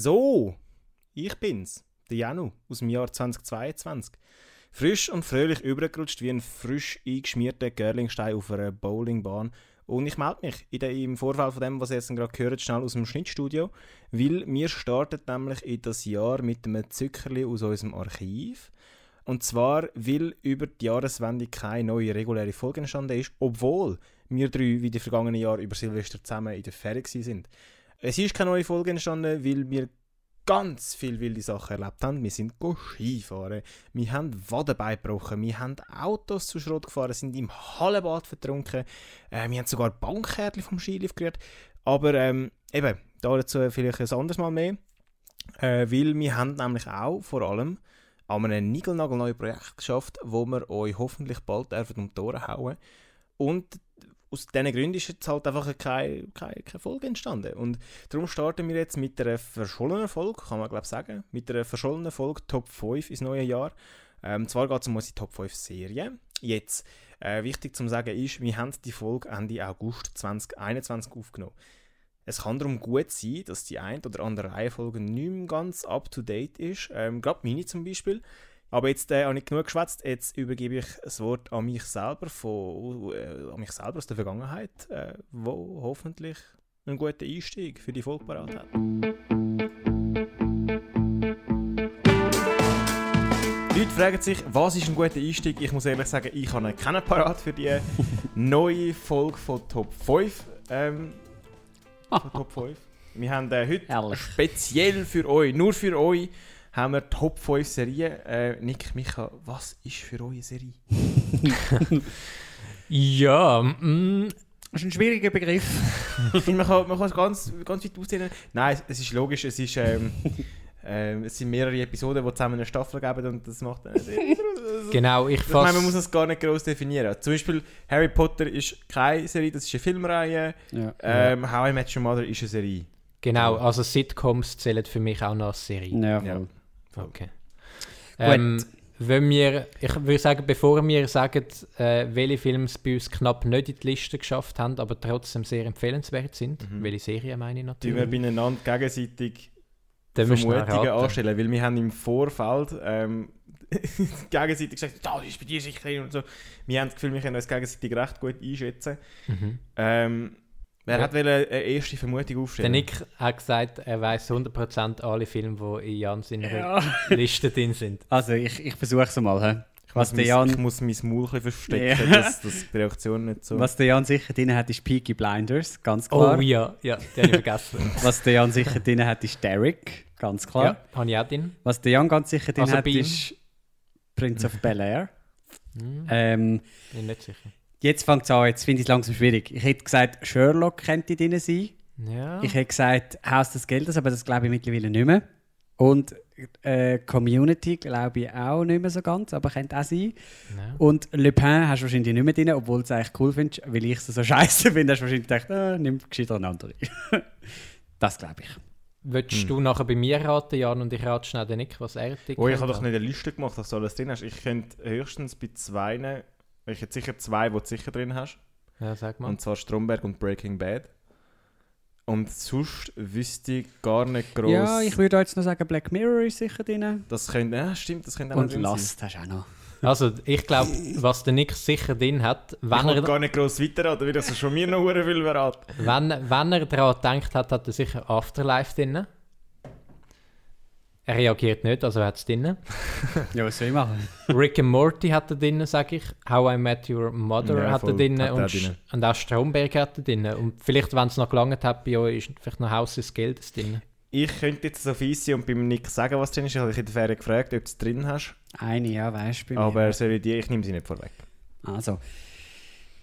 So, ich bin's, der Janu aus dem Jahr 2022. Frisch und fröhlich übergerutscht wie ein frisch eingeschmierter Görlingstein auf einer Bowlingbahn. Und ich melde mich in der, im Vorfall von dem, was ihr jetzt gerade gehört, schnell aus dem Schnittstudio, weil wir starten nämlich in das Jahr mit einem Zückerli aus unserem Archiv. Und zwar, weil über die Jahreswende keine neue reguläre Folge entstanden ist, obwohl wir drei wie die vergangenen Jahre über Silvester zusammen in der Ferie sind. Es ist keine neue Folge entstanden, weil wir ganz viele wilde Sachen erlebt haben. Wir sind Skifahren, wir haben Wadenbein gebrochen, wir haben Autos zu Schrott gefahren, sind im Hallenbad vertrunken, äh, wir haben sogar Bankkärtchen vom Skilift gerührt. Aber ähm, eben, dazu vielleicht ein anderes Mal mehr. Äh, weil wir haben nämlich auch vor allem an einem niegelnagelneuen Projekt geschafft, wo wir euch hoffentlich bald um die Tore hauen. Und aus diesen Gründen ist jetzt halt einfach keine, keine, keine Folge entstanden. Und darum starten wir jetzt mit einer verschollenen Folge, kann man glaube ich sagen, mit einer verschollenen Folge Top 5 ins neue Jahr. Ähm, zwar geht es um unsere Top 5 Serie. Jetzt, äh, wichtig zu sagen ist, wir haben die Folge Ende August 2021 aufgenommen. Es kann darum gut sein, dass die ein oder andere Reihenfolge nicht mehr ganz up to date ist. Ähm, Gerade meine zum Beispiel. Aber jetzt äh, habe ich genug geschwätzt. Jetzt übergebe ich das Wort an mich selber, von, äh, an mich selber aus der Vergangenheit, äh, wo hoffentlich einen guten Einstieg für die Folge parat hat. Leute fragen sich, was ist ein guter Einstieg? Ich muss ehrlich sagen, ich habe keinen parat für die neue Folge von Top 5. Ähm, von Top 5. Wir haben äh, heute Herrlich. speziell für euch, nur für euch, haben wir Top 5 Serien. Äh, Nick, Micha, was ist für euch eine Serie? Ja, mm, das ist ein schwieriger Begriff. Ich finde, man kann, man kann es ganz, ganz weit ausdehnen. Nein, es, es ist logisch, es ist... Ähm, ähm, es sind mehrere Episoden, die zusammen eine Staffel geben und das macht eine Serie. Genau, ich Ich meine, man fasse... muss das gar nicht groß definieren. Zum Beispiel Harry Potter ist keine Serie, das ist eine Filmreihe. Ja. Ähm, How I Met Your Mother ist eine Serie. Genau, also Sitcoms zählen für mich auch noch als Serie. Ja, Ja. Okay. Ähm, wenn wir, ich würde sagen, bevor wir sagen, äh, welche Filme es bei uns knapp nicht in die Liste geschafft haben, aber trotzdem sehr empfehlenswert sind, Mhm. welche Serien meine ich Die wir natürlich, beieinander gegenseitig Vermutungen anstellen, weil wir haben im Vorfeld ähm, gegenseitig gesagt, da ist bei dir sicher und so. Wir haben das Gefühl, wir können uns gegenseitig recht gut einschätzen. Mhm. Ähm, wer Ja. hat wollen eine erste Vermutung Der aufstellen? Nick hat gesagt, er weiß 100% alle Filme, die in Jans in Ja. Liste drin sind. Also, ich, ich versuche es mal. He. ich, Was muss der mein, ich Jan, muss mein Maul verstecken, Ja. dass, dass die Reaktion nicht so... was der Jan sicher drin hat, ist Peaky Blinders, ganz klar. Oh ja, ja, den habe ich vergessen. Was der Jan sicher drin hat, ist Derek, ganz klar. Ja, habe ich auch drin. Was der Jan ganz sicher drin Also hat, Bean. ist Prince of Bel Air. Hm, Ähm, bin nicht sicher. Jetzt fängt es an, jetzt finde ich es langsam schwierig. Ich hätte gesagt, Sherlock könnte drin sein. Ja. Ich hätte gesagt, Haus des Geldes, aber das glaube ich mittlerweile nicht mehr. Und äh, Community glaube ich auch nicht mehr so ganz, aber könnte auch sein. ja. Und Le Pen hast du wahrscheinlich nicht mehr drin, obwohl du es eigentlich cool findest, weil ich es so scheiße finde, hast du wahrscheinlich gedacht, ah, nimm gescheiter eine andere. das glaube ich. Willst Hm. du nachher bei mir raten, Jan, und ich rate schnell den Nick, was er dick Oh, ich habe doch nicht eine Liste gemacht, dass du alles drin hast. Ich könnte höchstens bei zwei, ich hätte sicher zwei, die du sicher drin hast. Ja, sag mal. Und zwar Stromberg und Breaking Bad. Und sonst wüsste ich gar nicht groß. Ja, ich würde jetzt noch sagen, Black Mirror ist sicher drin. Das könnte, ja, stimmt, das könnte auch Und sein. Last hast du auch noch. Also, ich glaube, was der Nick sicher drin hat, Ich wenn will er, gar nicht gross weiterraten, weil das schon mir noch viel verraten. wenn, wenn er daran gedacht hat, hat er sicher Afterlife drin. Er reagiert nicht, also er hat es drin. Ja, was soll ich machen? Rick and Morty hat er drin, sage ich. How I Met Your Mother Ja, hat er drin. Hat Und, drin. und auch Stromberg hat er drin. Und vielleicht, wenn es noch gelangt hat bei euch, ist vielleicht noch Haus des Geldes drin. Ich könnte jetzt so fies sein und beim Nick sagen, was drin ist. Ich habe dich in der Ferien gefragt, ob du es drin hast. Eine, ja, weißt du. bei mir. Aber soll ich die, ich nehme sie nicht vorweg. Also.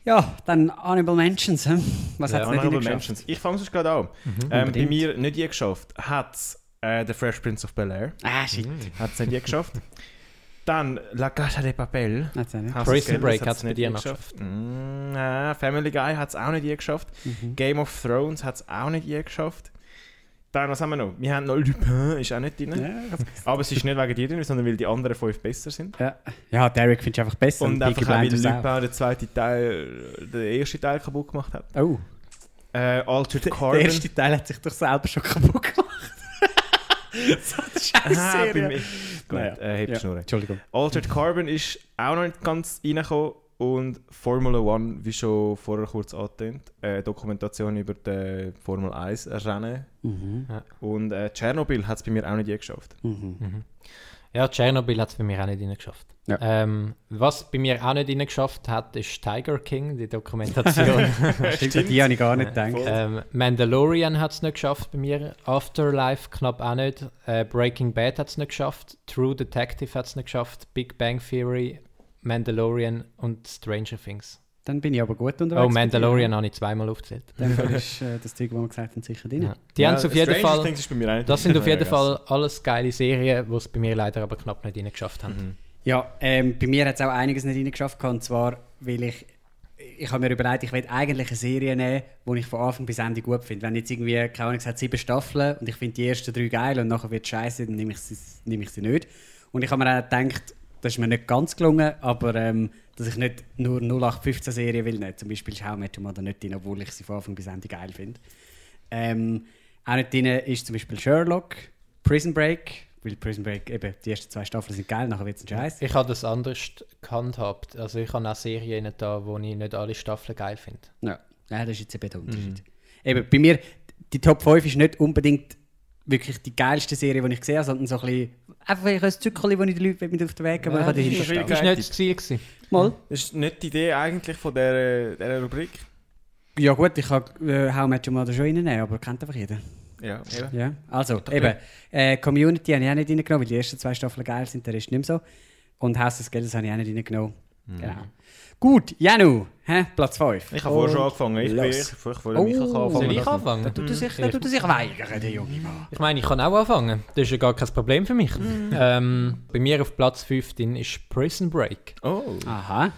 Ja, dann Honorable Mentions. Hm? Was Ja, hat es nicht Honorable? Mentions. Ich fange es gerade an. Mhm. Ähm, bei mir nicht die geschafft. Hat es äh, The Fresh Prince of Bel-Air. Ah, shit. Hat es nicht geschafft. Dann La Casa de Papel. Nicht. Prison Break hat's hat's bei nicht die noch Mm, nein, Family Guy hat es auch nicht geschafft. Mhm. Game of Thrones hat es auch nicht je geschafft. Dann, was haben wir noch? Wir haben noch Lupin, ist auch nicht drin. Ja, Aber es ist nicht wegen dir drin, sondern weil die anderen fünf besser sind. ja. ja, Derek findest du einfach besser. Und Peaky einfach auch, weil Lupin auch. den zweiten Teil, den ersten Teil kaputt gemacht hat. Oh, Äh, Altered der Carbon. erste Teil hat sich doch selber schon kaputt gemacht. So eine scheiß Ah, bei Serie. mir. Gut, Naja, äh, heb ja. Schnurren. Entschuldigung. Altered Carbon ist auch noch nicht ganz reingekommen und Formula One, wie schon vorher kurz angetönt, äh, Dokumentation über die Formel 1 Rennen Mhm. und äh, Tschernobyl hat es bei mir auch nicht je geschafft. Mhm. Ja, Tschernobyl hat es bei mir auch nicht reingeschafft. Ja. Ähm, was bei mir auch nicht reingeschafft hat, ist Tiger King, die Dokumentation. Stimmt, die habe ich gar nicht gedacht. ähm, Mandalorian hat es nicht geschafft bei mir. Afterlife knapp auch nicht. Äh, Breaking Bad hat es nicht geschafft. True Detective hat es nicht geschafft. Big Bang Theory, Mandalorian und Stranger Things. Dann bin ich aber gut unterwegs. Oh, Mandalorian habe ich zweimal aufgezählt. Dann ist äh, das Zeug, was wir gesagt haben, sicher drin. Ja. Die haben es auf jeden Fall. Things ist bei mir auch nicht Das sind auf jeden. Fall alles geile Serien, die es bei mir leider aber knapp nicht reingeschafft haben. Mhm. Ja, ähm, bei mir hat es auch einiges nicht reingeschafft. Und zwar, weil ich. Ich habe mir überlegt, ich will eigentlich eine Serie nehmen, die ich von Anfang bis Ende gut finde. Wenn jetzt irgendwie, keine Ahnung, es hat sieben Staffeln und ich finde die ersten drei geil und nachher wird es scheiße, dann nehme ich, sie, nehme ich sie nicht. Und ich habe mir auch gedacht, das ist mir nicht ganz gelungen, aber ähm, dass ich nicht nur 0815 Serien will, nicht. zum Beispiel Met Your Mother nicht drin, obwohl ich sie von Anfang bis Ende geil finde. Ähm, auch nicht drin ist zum Beispiel Sherlock, Prison Break, weil Prison Break eben, die ersten zwei Staffeln sind geil, nachher wird es ein Scheiß. Ich habe das anders gehandhabt. Also ich habe auch Serien da, wo ich nicht alle Staffeln geil finde. Ja, ja das ist jetzt eben der Unterschied. Eben, bei mir, die Top 5 ist nicht unbedingt wirklich die geilste Serie, die ich gesehen habe, sondern so ein bisschen, einfach ein Zückerli, wo ich den Leuten mit auf den Weg gebe, Ja, das ist Das war nicht das Ziel. Gewesen. Mal. Das ist nicht die Idee eigentlich von dieser, dieser Rubrik. Ja gut, ich kann äh, How Met Your Mother schon reinnehmen, aber kennt einfach jeder. Ja, eben. Ja, also, eben, äh, Community habe ich auch nicht reingenommen, weil die ersten zwei Staffeln geil sind, der Rest nicht mehr so. Und Haus des Geldes habe ich auch nicht reingenommen. Genau. Gut, Janu, hä? Platz 5. Ich habe vorher schon angefangen. Ich, bin, ich, ich, ich wollte mich Oh. anfangen. Soll ich anfangen? Da tut er sich, er sich weigern, der junge Mann. Ich meine, ich kann auch anfangen. Das ist ja gar kein Problem für mich. Ähm, bei mir auf Platz 15 ist Prison Break. Oh. Aha.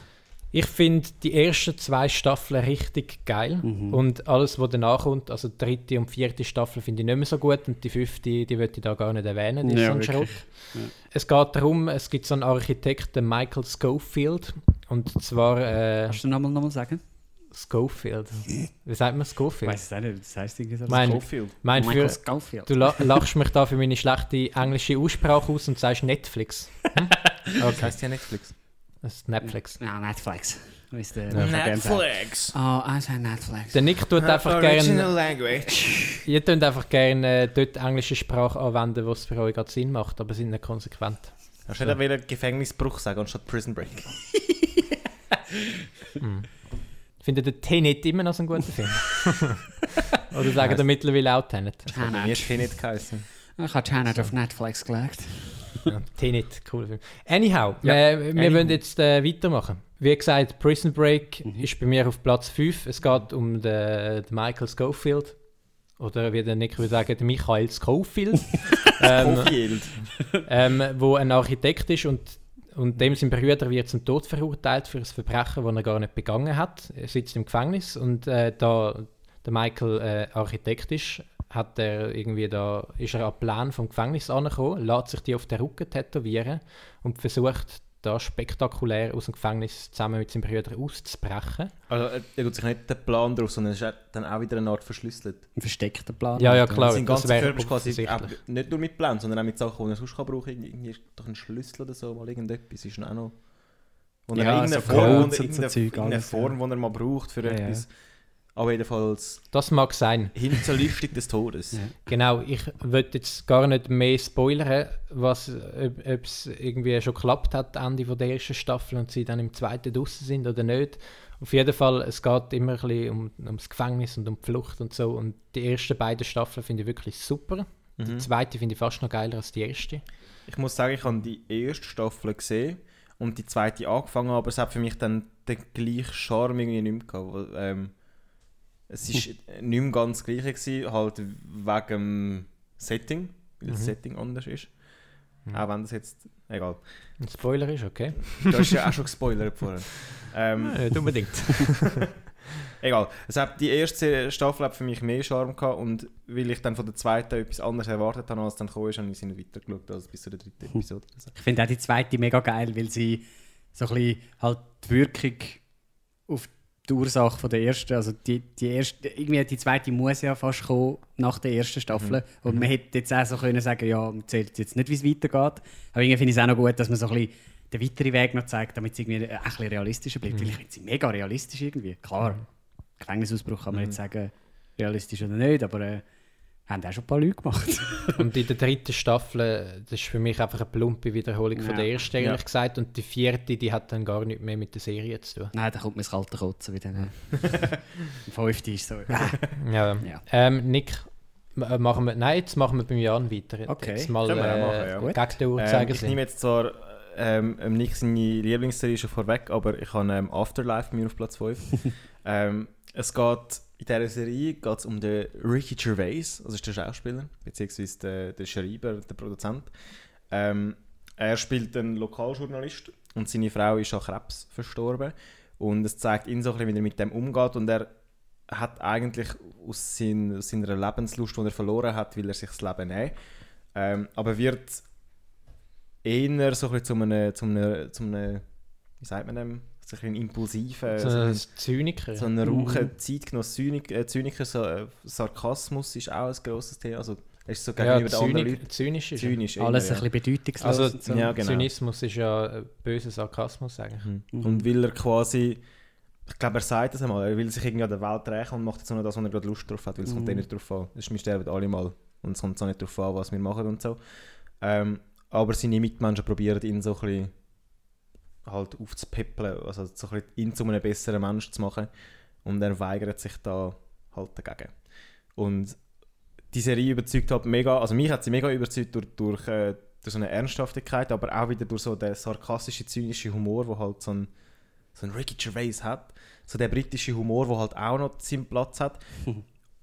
Ich finde die ersten zwei Staffeln richtig geil. Und alles, was danach kommt, also die dritte und vierte Staffel, finde ich nicht mehr so gut. Und die fünfte, die würde ich da gar nicht erwähnen. Die ist Ja, so ein. Schrott. Es geht darum, es gibt so einen Architekt, den Michael Schofield. Und zwar äh, Kannst du nochmal nochmal sagen? Schofield. Wie sagt man Ich Schofield? weiß es auch nicht, das heisst irgendwie so. Mein, Schofield. mein Michael für, Schofield. du la lachst mich da für meine schlechte englische Aussprache aus und sagst Netflix. Das heisst ja Netflix. Das ist Netflix. Ja, Netflix. Netflix. Oh, ich sage Netflix. Der Nick tut einfach gerne. language. Ihr könnt einfach gerne äh, dort englische Sprache anwenden, wo es für euch gerade Sinn macht, aber sind nicht konsequent. Hast du nicht wieder Gefängnisbruch sagen anstatt Prison Break? Findet ihr Tenet immer noch so einen guten Film? Oder sagen ihr mittlerweile auch Tenet? Mir ist nicht geheißen. Ich habe Janet auf Netflix gelegt. Ja, Tenet, cooler Film. Anyhow, Ja, wir anyhow. wollen jetzt äh, weitermachen. Wie gesagt, Prison Break ist bei mir auf Platz 5. Es geht um den, den Michael Schofield. Oder wie der Nick würde sagen, den Michael Schofield. ähm, Schofield. ähm, wo ein Architekt ist und, und dem sein Bruder wird zum Tod verurteilt für ein Verbrechen, das er gar nicht begangen hat. Er sitzt im Gefängnis und äh, da der Michael äh, Architekt ist, hat er irgendwie da, ist er an Plan vom Gefängnis angekommen, lässt sich die auf den Rücken tätowieren und versucht da spektakulär aus dem Gefängnis zusammen mit seinem Bruder auszubrechen. Also, er er tut sich nicht den Plan drauf, sondern es ist dann auch wieder eine Art verschlüsselt. Ein versteckter Plan. Ja, ja, klar. Sein das ganzer Körper ist quasi auch, nicht nur mit Plan, sondern auch mit Sachen, die er sonst kann brauchen kann. Irgendwie ist doch ein Schlüssel oder so, mal irgendetwas ist auch noch... Er Ja, irgendeine so Form, er, und so Zeug, irgendeine. Form, die er mal braucht für Ja, ja. Aber jedenfalls Das mag sein. hin zur Lüftung des Todes. Ja. Genau, ich würde jetzt gar nicht mehr spoilern, was, ob es irgendwie schon geklappt hat, Ende von der ersten Staffel und sie dann im zweiten draußen sind oder nicht. Auf jeden Fall, es geht immer ein bisschen um, ums Gefängnis und um die Flucht und so. Und die ersten beiden Staffeln finde ich wirklich super. Die Mhm. zweite finde ich fast noch geiler als die erste. Ich muss sagen, ich habe die erste Staffel gesehen und die zweite angefangen, aber es hat für mich dann den gleichen Charme irgendwie nicht mehr gehabt. Ähm, es war nicht mehr ganz das gleiche, gewesen, halt wegen dem Setting, weil das Mhm. Setting anders ist. Auch wenn das jetzt... Egal. Ein Spoiler ist okay. Du hast ja auch schon gespoilert vorher. Ähm, Nicht unbedingt. Egal. Es hat, die erste Staffel hat für mich mehr Charme gehabt und weil ich dann von der zweiten etwas anderes erwartet habe, als dann gekommen ist, habe ich sie nicht weitergeschaut als bis zur dritten Episode. Ich finde auch die zweite mega geil, weil sie so ein bisschen halt die Wirkung auf die Ursache von der ersten, also die, die erste, irgendwie die zweite muss ja fast kommen nach der ersten Staffel. Mhm. Und man hätte jetzt auch so können sagen, ja, man zählt jetzt nicht, wie es weitergeht. Aber irgendwie finde ich es auch noch gut, dass man so ein bisschen den weiteren Weg noch zeigt, damit es irgendwie ein bisschen realistischer bleibt. Mhm. Weil ich finde sie mega realistisch irgendwie. Klar, Gefängnisausbruch kann man Mhm. nicht sagen, realistisch oder nicht, aber äh, haben auch schon ein paar Leute gemacht. Und in der dritten Staffel, äh, das ist für mich einfach eine plumpe Wiederholung von Ja. der ersten, ehrlich Ja. gesagt. Und die vierte, die hat dann gar nichts mehr mit der Serie zu tun. Nein, da kommt mir das kalte Kotzen wieder. Ne? Im fünften ist so. Ja. Ja. Ähm, Nick, äh, machen wir, nein, jetzt machen wir beim Jan weiter. Okay. Jetzt mal Können wir auch äh, machen, ja. Gegen den Ähm, ich nehme jetzt zwar ähm, ähm, Nick seine Lieblingsserie schon vorweg, aber ich habe ähm, Afterlife mir auf Platz 5. ähm, es geht in dieser Serie geht's um den Ricky Gervais, also ist der Schauspieler, beziehungsweise der, der Schreiber, der Produzent. Ähm, er spielt einen Lokaljournalist und seine Frau ist an Krebs verstorben. Und es zeigt ihn so ein bisschen, wie er mit dem umgeht. Und er hat eigentlich aus, sein, aus seiner Lebenslust, die er verloren hat, will er sich das Leben nehmen. Ähm, aber wird eher so ein bisschen zu einem, zu einem, zu einem wie sagt man dem, so ein bisschen impulsiven, so so ein ein, Zyniker. so ein Mhm. rauchen Zeitgenoss, Zynik, äh, Zyniker, so, äh, Sarkasmus ist auch ein grosses Thema. Also er ist so ja, gegenüber anderen Zynik, Leuten zynisch ist zynisch. Alles eher, ein bisschen bedeutungslos. Also, so. ja, genau. Zynismus ist ja äh, böser Sarkasmus eigentlich. Mhm. Mhm. Und weil er quasi, ich glaube, er sagt das einmal, er will sich irgendwie an der Welt rächen und macht jetzt nur das, was er gerade Lust drauf hat, weil es kommt Mhm. eh nicht drauf an. Es ist, wir sterben alle mal und es kommt so nicht drauf an, was wir machen und so. Ähm, aber seine Mitmenschen probieren ihn so ein bisschen halt aufzupäppeln, also so ein ihn zu einem besseren Menschen zu machen und er weigert sich da halt dagegen. Und die Serie überzeugt halt mega, also mich hat sie mega überzeugt durch, durch, äh, durch so eine Ernsthaftigkeit, aber auch wieder durch so den sarkastischen, zynischen Humor, wo halt so ein, so ein Ricky Gervais hat. So der britische Humor, wo halt auch noch seinen Platz hat.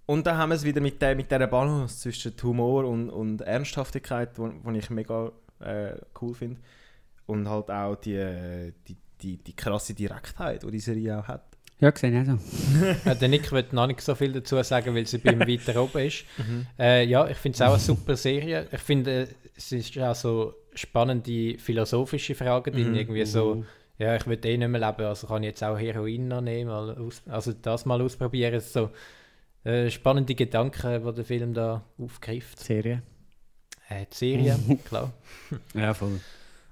Und dann haben wir es wieder mit, der, mit dieser Balance zwischen Humor und, und Ernsthaftigkeit, die ich mega äh, cool finde. Und halt auch die, äh, die, die, die krasse Direktheit, die die Serie auch hat. Ja, gesehen, also. Äh, der Nick wird noch nicht so viel dazu sagen, weil sie beim weiter oben ist. Äh, ja, ich finde es auch eine super Serie. Ich finde, äh, es ist auch so spannende philosophische Fragen drin. Mhm. Irgendwie so, ja, ich will eh nicht mehr leben, also kann ich jetzt auch Heroin noch nehmen, also das mal ausprobieren. So äh, spannende Gedanken, die der Film da aufgreift. Serie. Äh, die Serie, klar. Ja, voll.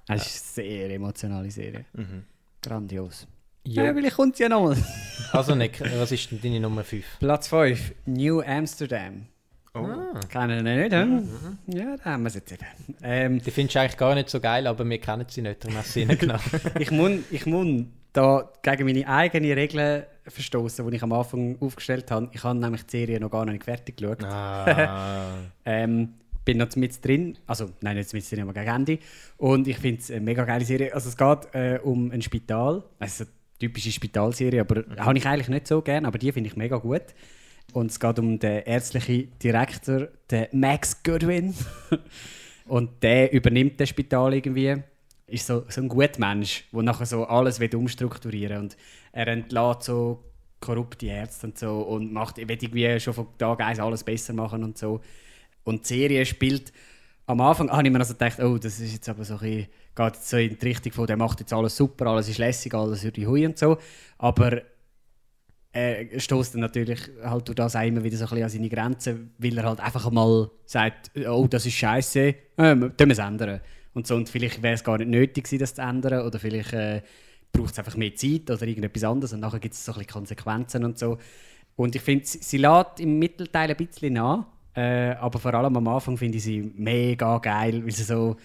Es ist eine sehr emotionale Serie. Mhm. Grandios. Jo. Ja, vielleicht kommt sie ja nochmal. Also Nick, was ist denn deine Nummer 5? Platz 5. New Amsterdam. Oh. Ah. Kennen wir nicht, hm? Ja, da haben wir es jetzt eben. Ähm, Die findest du eigentlich gar nicht so geil, aber wir kennen sie nicht, darum hast du sie nicht genommen. ich muss, ich muss da gegen meine eigenen Regeln verstoßen, die ich am Anfang aufgestellt habe. Ich habe nämlich die Serie noch gar nicht fertig geschaut. Ah. Ähm, bin noch mit drin, also nein, nicht mit drin, aber gegen Ende. Und ich finde es eine mega geile Serie. Also es geht äh, um ein Spital, also eine typische Spitalserie, aber habe ich eigentlich nicht so gern, aber die finde ich mega gut. Und es geht um den ärztlichen Direktor, den Max Goodwin. Und der übernimmt das Spital irgendwie. Ist so, so ein guter Mensch, der nachher so alles will umstrukturieren Und er entlässt so korrupte Ärzte und so und macht, will irgendwie schon von Tag 1 alles besser machen und so. Und die Serie spielt am Anfang habe ich mir also gedacht, oh, das ist jetzt aber so ein geht jetzt so in die Richtung von, der macht jetzt alles super, alles ist lässig, alles über die Hui und so. Aber er stößt dann natürlich halt durch das auch immer wieder so ein bisschen an seine Grenzen, weil er halt einfach mal sagt, oh, das ist scheiße, ähm, tun wir es ändern. Und so, und vielleicht wäre es gar nicht nötig gewesen, das zu ändern, oder vielleicht äh, braucht es einfach mehr Zeit oder irgendetwas anderes und nachher gibt es so ein bisschen Konsequenzen und so. Und ich finde, sie, sie lädt im Mittelteil ein bisschen nach, äh, aber vor allem am Anfang finde ich sie mega geil, weil sie so,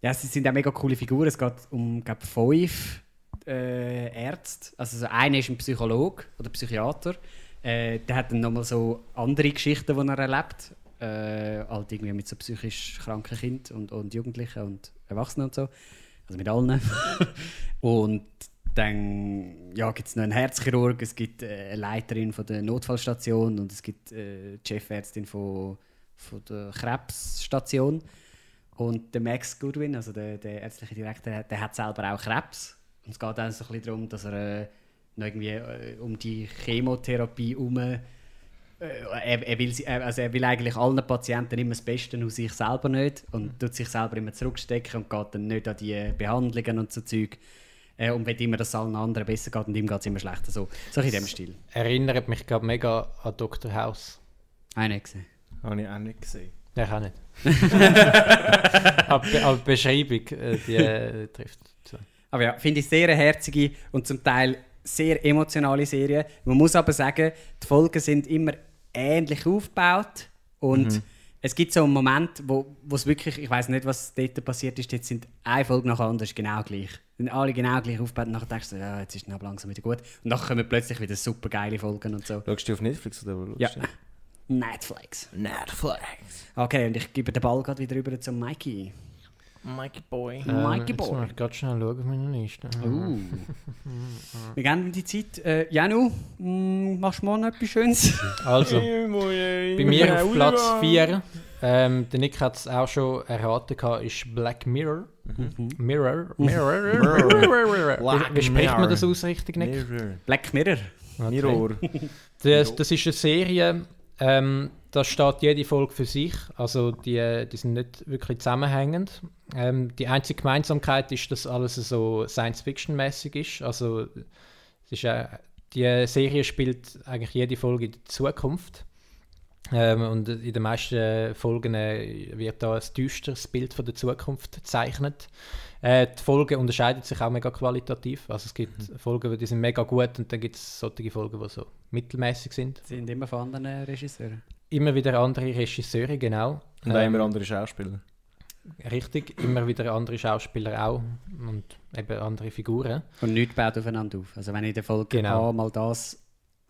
ja, sie sind auch mega coole Figuren. Es geht um, glaube fünf äh, Ärzte. Also so einer ist ein Psychologe oder Psychiater. Äh, der hat dann nochmal so andere Geschichten, die er erlebt. Äh, halt irgendwie mit so psychisch kranken Kindern und, und Jugendlichen und Erwachsenen und so. Also mit allen. und dann ja, gibt es noch einen Herzchirurg, es gibt äh, eine Leiterin von der Notfallstation und es gibt äh, die Chefärztin von, von der Krebsstation. Und der Max Goodwin, also der, der ärztliche Direktor, der, hat selber auch Krebs. Und es geht dann so ein bisschen darum, dass er äh, noch irgendwie äh, um die Chemotherapie herum. Äh, er, er, will, also er will eigentlich allen Patienten immer das Beste und sich selber nicht. Und tut sich selber immer zurückstecken und geht dann nicht an die Behandlungen und so Zeug. Äh, und will immer, dass es allen anderen besser geht und ihm geht es immer schlechter. So, so in dem Stil. Erinnert mich gerade mega an Dr. House. Eine gesehen. Habe ich auch nicht gesehen. Ja, ich auch nicht. aber, aber die Beschreibung, äh, die äh, trifft zu. Aber ja, finde ich sehr eine herzige und zum Teil sehr emotionale Serie. Man muss aber sagen, die Folgen sind immer ähnlich aufgebaut und es gibt so einen Moment, wo es wirklich, ich weiß nicht, was dort passiert ist, jetzt sind eine Folge nach der anderen genau gleich. Sind alle genau gleich aufgebaut und nachher denkst du, ja, jetzt ist es langsam wieder gut. Und nachher kommen plötzlich wieder super geile Folgen und so. Schaust du auf Netflix oder wo Ja. schaust Netflix. du? Netflix. Okay, und ich gebe den Ball gerade wieder rüber zum Mikey. Mikey Boy. Mikey Ähm, jetzt Boy. muss ich gerade schnell schauen auf meine Liste. Uh. Wir geben ihm die Zeit. Äh, Janu, mm, machst du morgen etwas Schönes? Also, bei mir auf Platz 4, ähm, der Nick hat es auch schon erraten, gehabt, ist Black Mirror. Mirror. Mirror. Black Wie, wie spricht man Mirror. das aus richtig, Nick? Mirror. Black Mirror. Okay. Mirror. Das, das ist eine Serie, ähm, da steht jede Folge für sich. Also die, die sind nicht wirklich zusammenhängend. Ähm, die einzige Gemeinsamkeit ist, dass alles so Science-Fiction-mäßig ist. Also es ist, äh, die Serie spielt eigentlich jede Folge in der Zukunft. Ähm, und in den meisten Folgen äh, wird da ein düsteres Bild von der Zukunft gezeichnet. Äh, die Folgen unterscheiden sich auch mega qualitativ. Also es gibt Folgen, die sind mega gut und dann gibt es solche Folgen, die so mittelmäßig sind. Sind immer von anderen Regisseuren. Immer wieder andere Regisseure, genau. Und auch Ähm, immer andere Schauspieler. Richtig, immer wieder andere Schauspieler auch und eben andere Figuren. Und nichts baut aufeinander auf. Also wenn in der Folge Genau. A mal das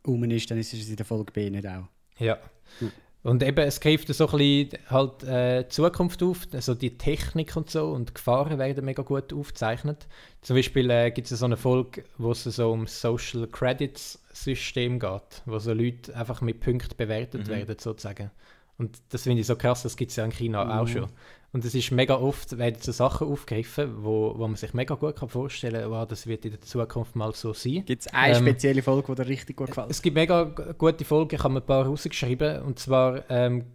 rum ist, dann ist es in der Folge B nicht auch. Ja. Hm. Und eben, es greift so ein bisschen halt, äh, die Zukunft auf, also die Technik und so und die Gefahren werden mega gut aufgezeichnet. Zum Beispiel äh, gibt es so eine Folge, wo es so um Social Credits System geht, wo so Leute einfach mit Punkten bewertet Mhm. werden sozusagen. Und das finde ich so krass, das gibt es ja in China auch Mhm. schon. Und es ist mega oft, werden so Sachen aufgegriffen, wo, wo man sich mega gut kann vorstellen kann, wow, das wird in der Zukunft mal so sein. Gibt es eine Ähm, spezielle Folge, die dir richtig gut gefällt? Es gibt mega gute Folgen, ich habe mir ein paar rausgeschrieben. Und zwar ähm,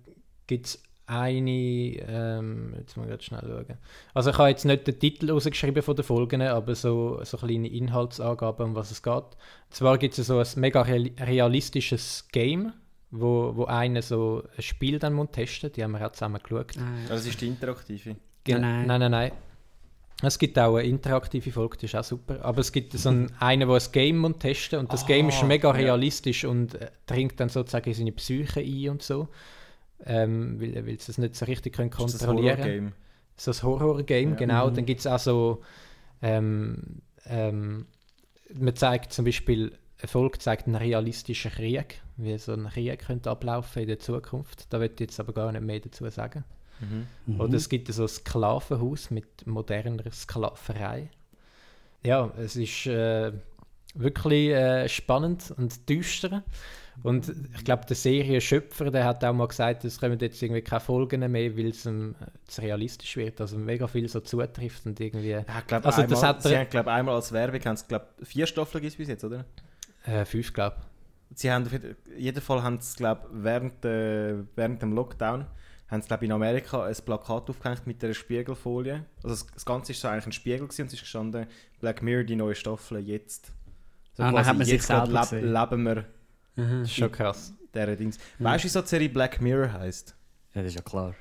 gibt es eine, ähm, jetzt muss ich schnell schauen. Also ich habe jetzt nicht den Titel rausgeschrieben von den Folgen, aber so, so kleine Inhaltsangaben, um was es geht. Und zwar gibt es so ein mega real- realistisches Game, wo, wo einer so ein Spiel dann muss testen die haben wir auch zusammen geschaut. Ah, Also Das ist die interaktive. Gen- Nein, nein, nein, nein. Es gibt auch eine interaktive Folge, die ist auch super. Aber es gibt so einen, einen, der ein Game muss testen und das Game ist Ah, mega ja. realistisch und äh, dringt dann sozusagen in seine Psyche ein und so. Ähm, weil, weil sie es nicht so richtig können Das ist das kontrollieren Horror-Game. So ein Horror-Game, Ja. genau. Mhm. Dann gibt es auch so. Ähm, ähm, man zeigt zum Beispiel, eine Folge zeigt einen realistischen Krieg, wie so ein Krieg könnte ablaufen in der Zukunft. Da wird ich jetzt aber gar nicht mehr dazu sagen. Mhm. Mhm. Oder es gibt so ein Sklavenhaus mit moderner Sklaverei. Ja, es ist äh, wirklich äh, spannend und düster. Und ich glaube, der Serienschöpfer, der hat auch mal gesagt, es kommen jetzt irgendwie keine Folgen mehr, weil es ihm äh, zu realistisch wird. Also mega viel so zutrifft und irgendwie Ja, ich glaub, Also einmal, das hat sie er- haben, glaub, einmal als Werbung haben sie, glaub, vier Staffeln gibt's bis jetzt, oder? Äh, fünf, glaube Sie haben auf jeden- in jedem Fall haben sie, glaub, während, äh, während dem Lockdown haben sie, glaub, in Amerika ein Plakat aufgehängt mit einer Spiegelfolie. Also das, das Ganze ist so eigentlich ein Spiegel gewesen, und es ist gestanden Black Mirror, die neue Staffel, jetzt. So Ah, dann hat man sich jetzt grad selber leb, gesehen. leben wir Mhm. Das ist schon krass. dieser Dings. Weißt du, wie so die Serie Black Mirror heisst? Ja, das ist ja klar.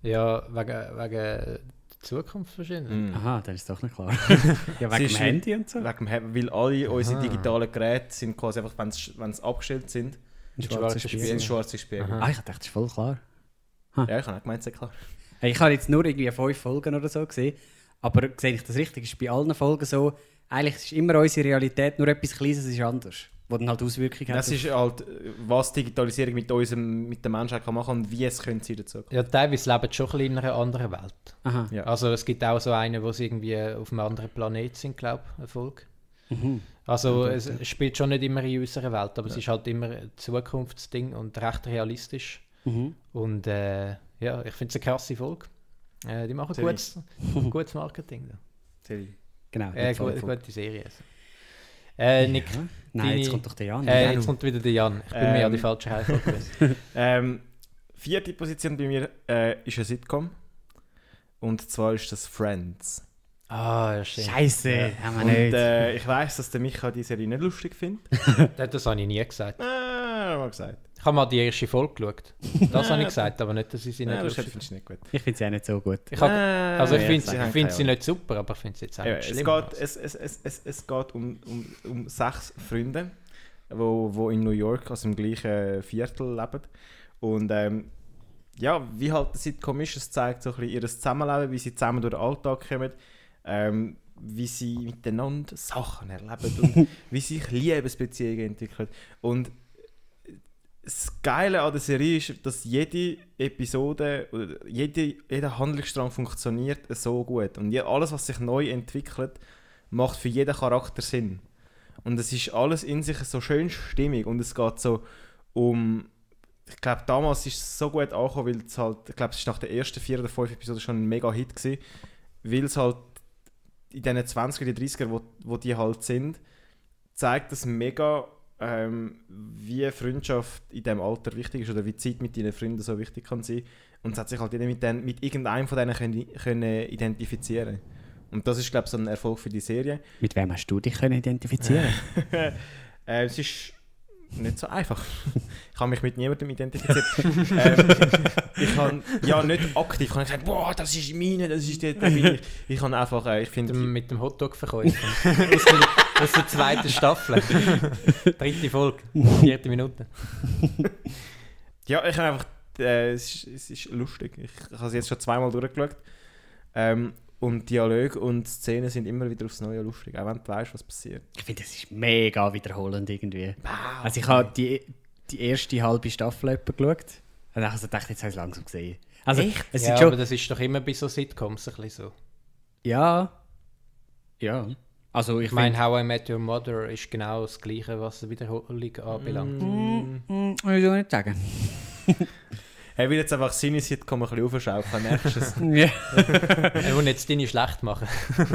Ja, wegen, wegen der Zukunft wahrscheinlich. Mhm. Aha, das ist doch nicht klar. ja, wegen ist dem Handy und so. Wegen dem, weil alle unsere Aha. digitalen Geräte sind quasi einfach, wenn sie abgestellt sind, Ein schwarzer schwarzer Spiegel. sind Spiegel. schwarze Spiegel. Ah, ich dachte, das ist voll klar. Ja, ich habe auch gemeint, sehr klar. Hey, ich habe jetzt nur irgendwie fünf Folgen oder so gesehen, aber sehe ich das richtig? Ist bei allen Folgen so, eigentlich ist immer unsere Realität, nur etwas Kleines ist anders, wo dann halt Auswirkungen hat. Das ist halt, was Digitalisierung mit, unserem, mit der Menschheit kann machen und wie es können sie dazu kommen. Ja, teilweise leben sie schon ein bisschen in einer anderen Welt. Aha. Ja. Also es gibt auch so einen, wo sie irgendwie auf einem anderen Planet sind, glaube ich, eine Folge. Mhm. Also Ja, es ja. spielt schon nicht immer in unserer Welt, aber es ist halt immer ein Zukunftsding und recht realistisch. Mhm. Und äh, ja, ich finde es eine krasse Folge. Äh, die machen Serie. gutes, gutes Marketing. Da. Serie. Genau. Äh, die zwei gu Folgen. gute Serie. Also. Äh, Nick, Ja. Nein, jetzt kommt doch der Jan. äh, Ja. jetzt kommt wieder der Jan. Ich bin mir an Ähm. die falsche gewesen. Ähm, vierte Position bei mir äh, ist eine Sitcom. Und zwar ist das Friends. Ah, ja, stimmt. Scheiße, haben wir Und nicht. äh, ich weiss, dass der Micha die Serie nicht lustig findet. Das, das habe ich nie gesagt. Äh, hat mal gesagt. Ich habe mal die erste Folge geschaut. Das habe ich gesagt, aber nicht, dass ich sie nicht lustig finde ich nicht gut. ich finde sie auch nicht so gut. Ich hab, also ich finde sie ich find sie nicht super, aber ich finde sie jetzt auch nicht es, schlimm. geht, es, es, es, es, es geht um, um, um sechs Freunde, wo, wo in New York, also im gleichen Viertel leben. Und ähm, ja, wie halt der Sitcom ist, es zeigt so ein bisschen ihr Zusammenleben, wie sie zusammen durch den Alltag kommen, ähm, wie sie miteinander Sachen erleben und wie sich Liebesbeziehungen entwickeln. Und das Geile an der Serie ist, dass jede Episode oder jede, jeder Handlungsstrang funktioniert so gut. Und alles, was sich neu entwickelt, macht für jeden Charakter Sinn. Und es ist alles in sich so schön stimmig und es geht so um. Ich glaube, damals ist es so gut angekommen, weil es halt, ich glaube, es ist nach der ersten vier oder fünf Episoden schon ein mega Hit gewesen, weil es halt in diesen 20er, 30er, wo, wo die halt sind, zeigt das mega, ähm, wie Freundschaft in diesem Alter wichtig ist oder wie Zeit mit deinen Freunden so wichtig kann sein. Und es hat sich halt jeder mit, den, mit irgendeinem von denen können, können identifizieren Und das ist, glaube ich, so ein Erfolg für die Serie. Mit wem hast du dich können identifizieren äh, es ist nicht so einfach. ich habe mich mit niemandem identifiziert. ähm, ich habe ja nicht aktiv. Ich habe gesagt, boah, das ist meine, das ist der, bin ich. Ich habe einfach, äh, ich mit finde, dem, mit dem Hotdog-Verkäufer. Aus, der- zweiten Staffel. Dritte Folge, vierte Minute. ja, ich habe einfach, äh, es, ist, es ist lustig. Ich, ich habe es jetzt schon zweimal durchgeschaut. Ähm, und Dialoge und Szenen sind immer wieder aufs Neue lustig, auch wenn du weißt, was passiert. Ich finde, das ist mega wiederholend irgendwie. Also ich habe die, die erste halbe Staffel etwa geschaut und dann also dachte jetzt habe ich es langsam gesehen. Also es Ja, sind aber schon... das ist doch immer bei so Sitcoms ein bisschen so. Ja. Ja. Also ich Ich meine. How I Met Your Mother ist genau das Gleiche, was die Wiederholung anbelangt. Mm, will ich auch nicht sagen. Er will jetzt einfach seine Sitcom ein bisschen aufschaukeln, merkst du es? ja. Er will jetzt deine schlecht machen.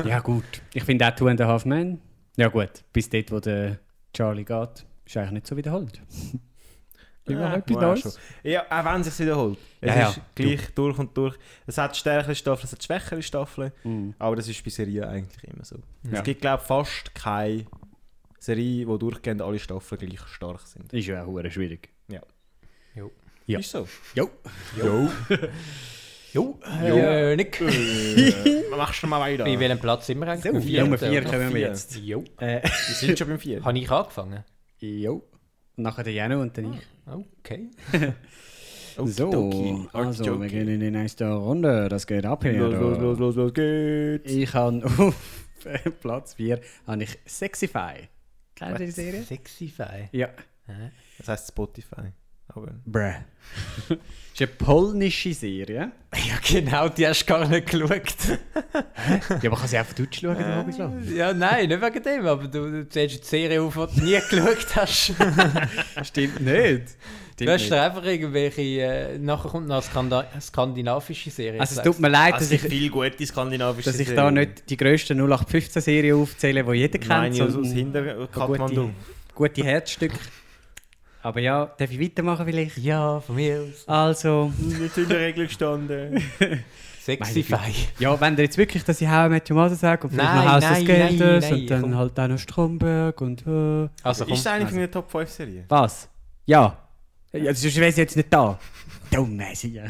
ja gut. Ich finde auch Two and a Half Men. Ja gut, bis dort, wo der Charlie geht, ist eigentlich nicht so wiederholt. Immer Ja, etwas ja, Neues. schon. Ja, auch wenn es sich wiederholt. Es Ja, ja. ist gleich durch und durch. Es hat stärkere Staffeln, es hat schwächere Staffeln, Mhm. aber das ist bei Serien eigentlich immer so. Ja. Es gibt, glaube ich, fast keine Serie, wo durchgehend alle Staffeln gleich stark sind. Ist ja auch hure schwierig. Ja. Ist so. Jo. Jo. Jo, äh, Nick. äh, machst du mal weiter. In welchem Platz sind wir eigentlich? So, Nummer 4 oder? kommen wir vier. jetzt. Jo. Äh, Wir sind schon beim 4. Habe ich angefangen? jo. Nachher der Jano und dann ich. Okay. So, also wir gehen in die nächste Runde. Das geht ab hier. Los, los, los, los, los geht's. Ich habe auf Platz 4 habe ich Sexify. Kennst du die Serie? Sexify. Ja. Das heisst Spotify. Aber Bruh. das ist eine polnische Serie. Ja, genau, die hast du gar nicht geschaut. Ja, aber kann sie auch auf Deutsch schauen, Hobbyslav? ja, nein, nicht wegen dem, aber du, du zählst die Serie auf, die du nie geschaut hast. Stimmt nicht. Du hast dir einfach irgendwelche, äh, nachher kommt noch eine Skanda skandinavische Serie. Also es tut mir leid, dass also ich, viel gute skandinavische dass ich da nicht die grössten 0815-Serien aufzähle, die jeder kennt. Nein, aus, aus sondern hinter Kathmandu. gute, gute Herzstücke. Aber ja, darf ich weitermachen vielleicht? Ja, von mir aus. Also, Nicht in der Regel gestanden. Sexify. ja, wenn ihr jetzt wirklich, dass ich How I Met Your Mother sage und vielleicht Nein, noch Haus des nein, Geldes nein, nein, und dann komm. halt auch noch Stromberg und äh, Also komm, Ist es eine von den Top 5 Serien? was? Ja. Ja, sonst wäre sie jetzt nicht da. Dumme Sicher.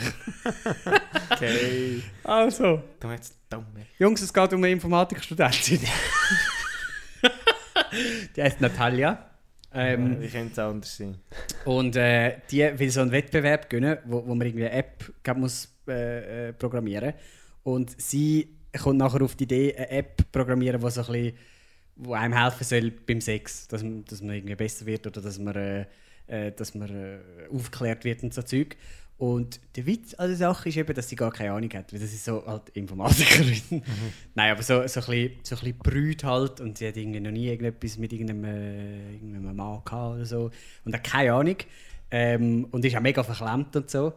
Okay. Also, Du jetzt dumme. Jungs, es geht um eine Informatikstudentin. die heißt Natalia. Ähm, Wie könnte es anders sein? Und äh, die will so einen Wettbewerb gönnen, wo, wo man irgendwie eine App muss äh, äh, programmieren Und sie kommt nachher auf die Idee, eine App programmieren, die so ein bisschen, wo einem helfen soll beim Sex, dass, man- dass man irgendwie besser wird oder dass man, äh, äh, dass man äh, aufgeklärt wird und so Zeug. Und der Witz an der Sache ist eben, dass sie gar keine Ahnung hat, weil das ist so halt Informatikerin. Nein, aber so, so ein bisschen, so ein bisschen brüht halt und sie hat irgendwie noch nie irgendetwas mit irgendeinem, äh, irgendeinem Mann gehabt oder so und hat keine Ahnung ähm, und ist auch mega verklemmt und so.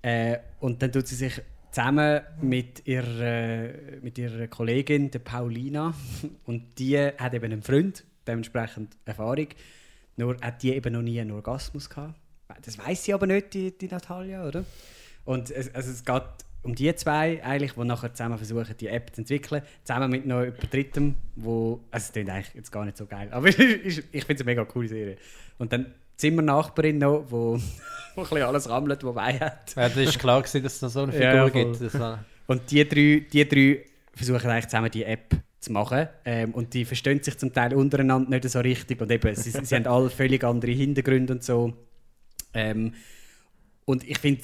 Äh, und dann tut sie sich zusammen mit ihrer, äh, mit ihrer Kollegin, der Paulina, und die hat eben einen Freund, dementsprechend Erfahrung, nur hat die eben noch nie einen Orgasmus gehabt. Das weiß sie aber nicht, die, die Natalia, oder? Und es, also es geht um die zwei eigentlich, die nachher zusammen versuchen, die App zu entwickeln, zusammen mit noch jemand Drittem, wo, also es klingt eigentlich jetzt gar nicht so geil, aber ich finde es eine mega coole Serie. Und dann Zimmernachbarin noch, wo, wo ein bisschen alles rammelt, wo Weih hat. Ja, das ist klar gewesen, dass es da so eine Figur Ja, gibt. Das war, Und die drei, die drei versuchen eigentlich zusammen die App zu machen. Ähm, und die verstehen sich zum Teil untereinander nicht so richtig. Und eben, sie, sie haben alle völlig andere Hintergründe und so. Ähm, und ich finde,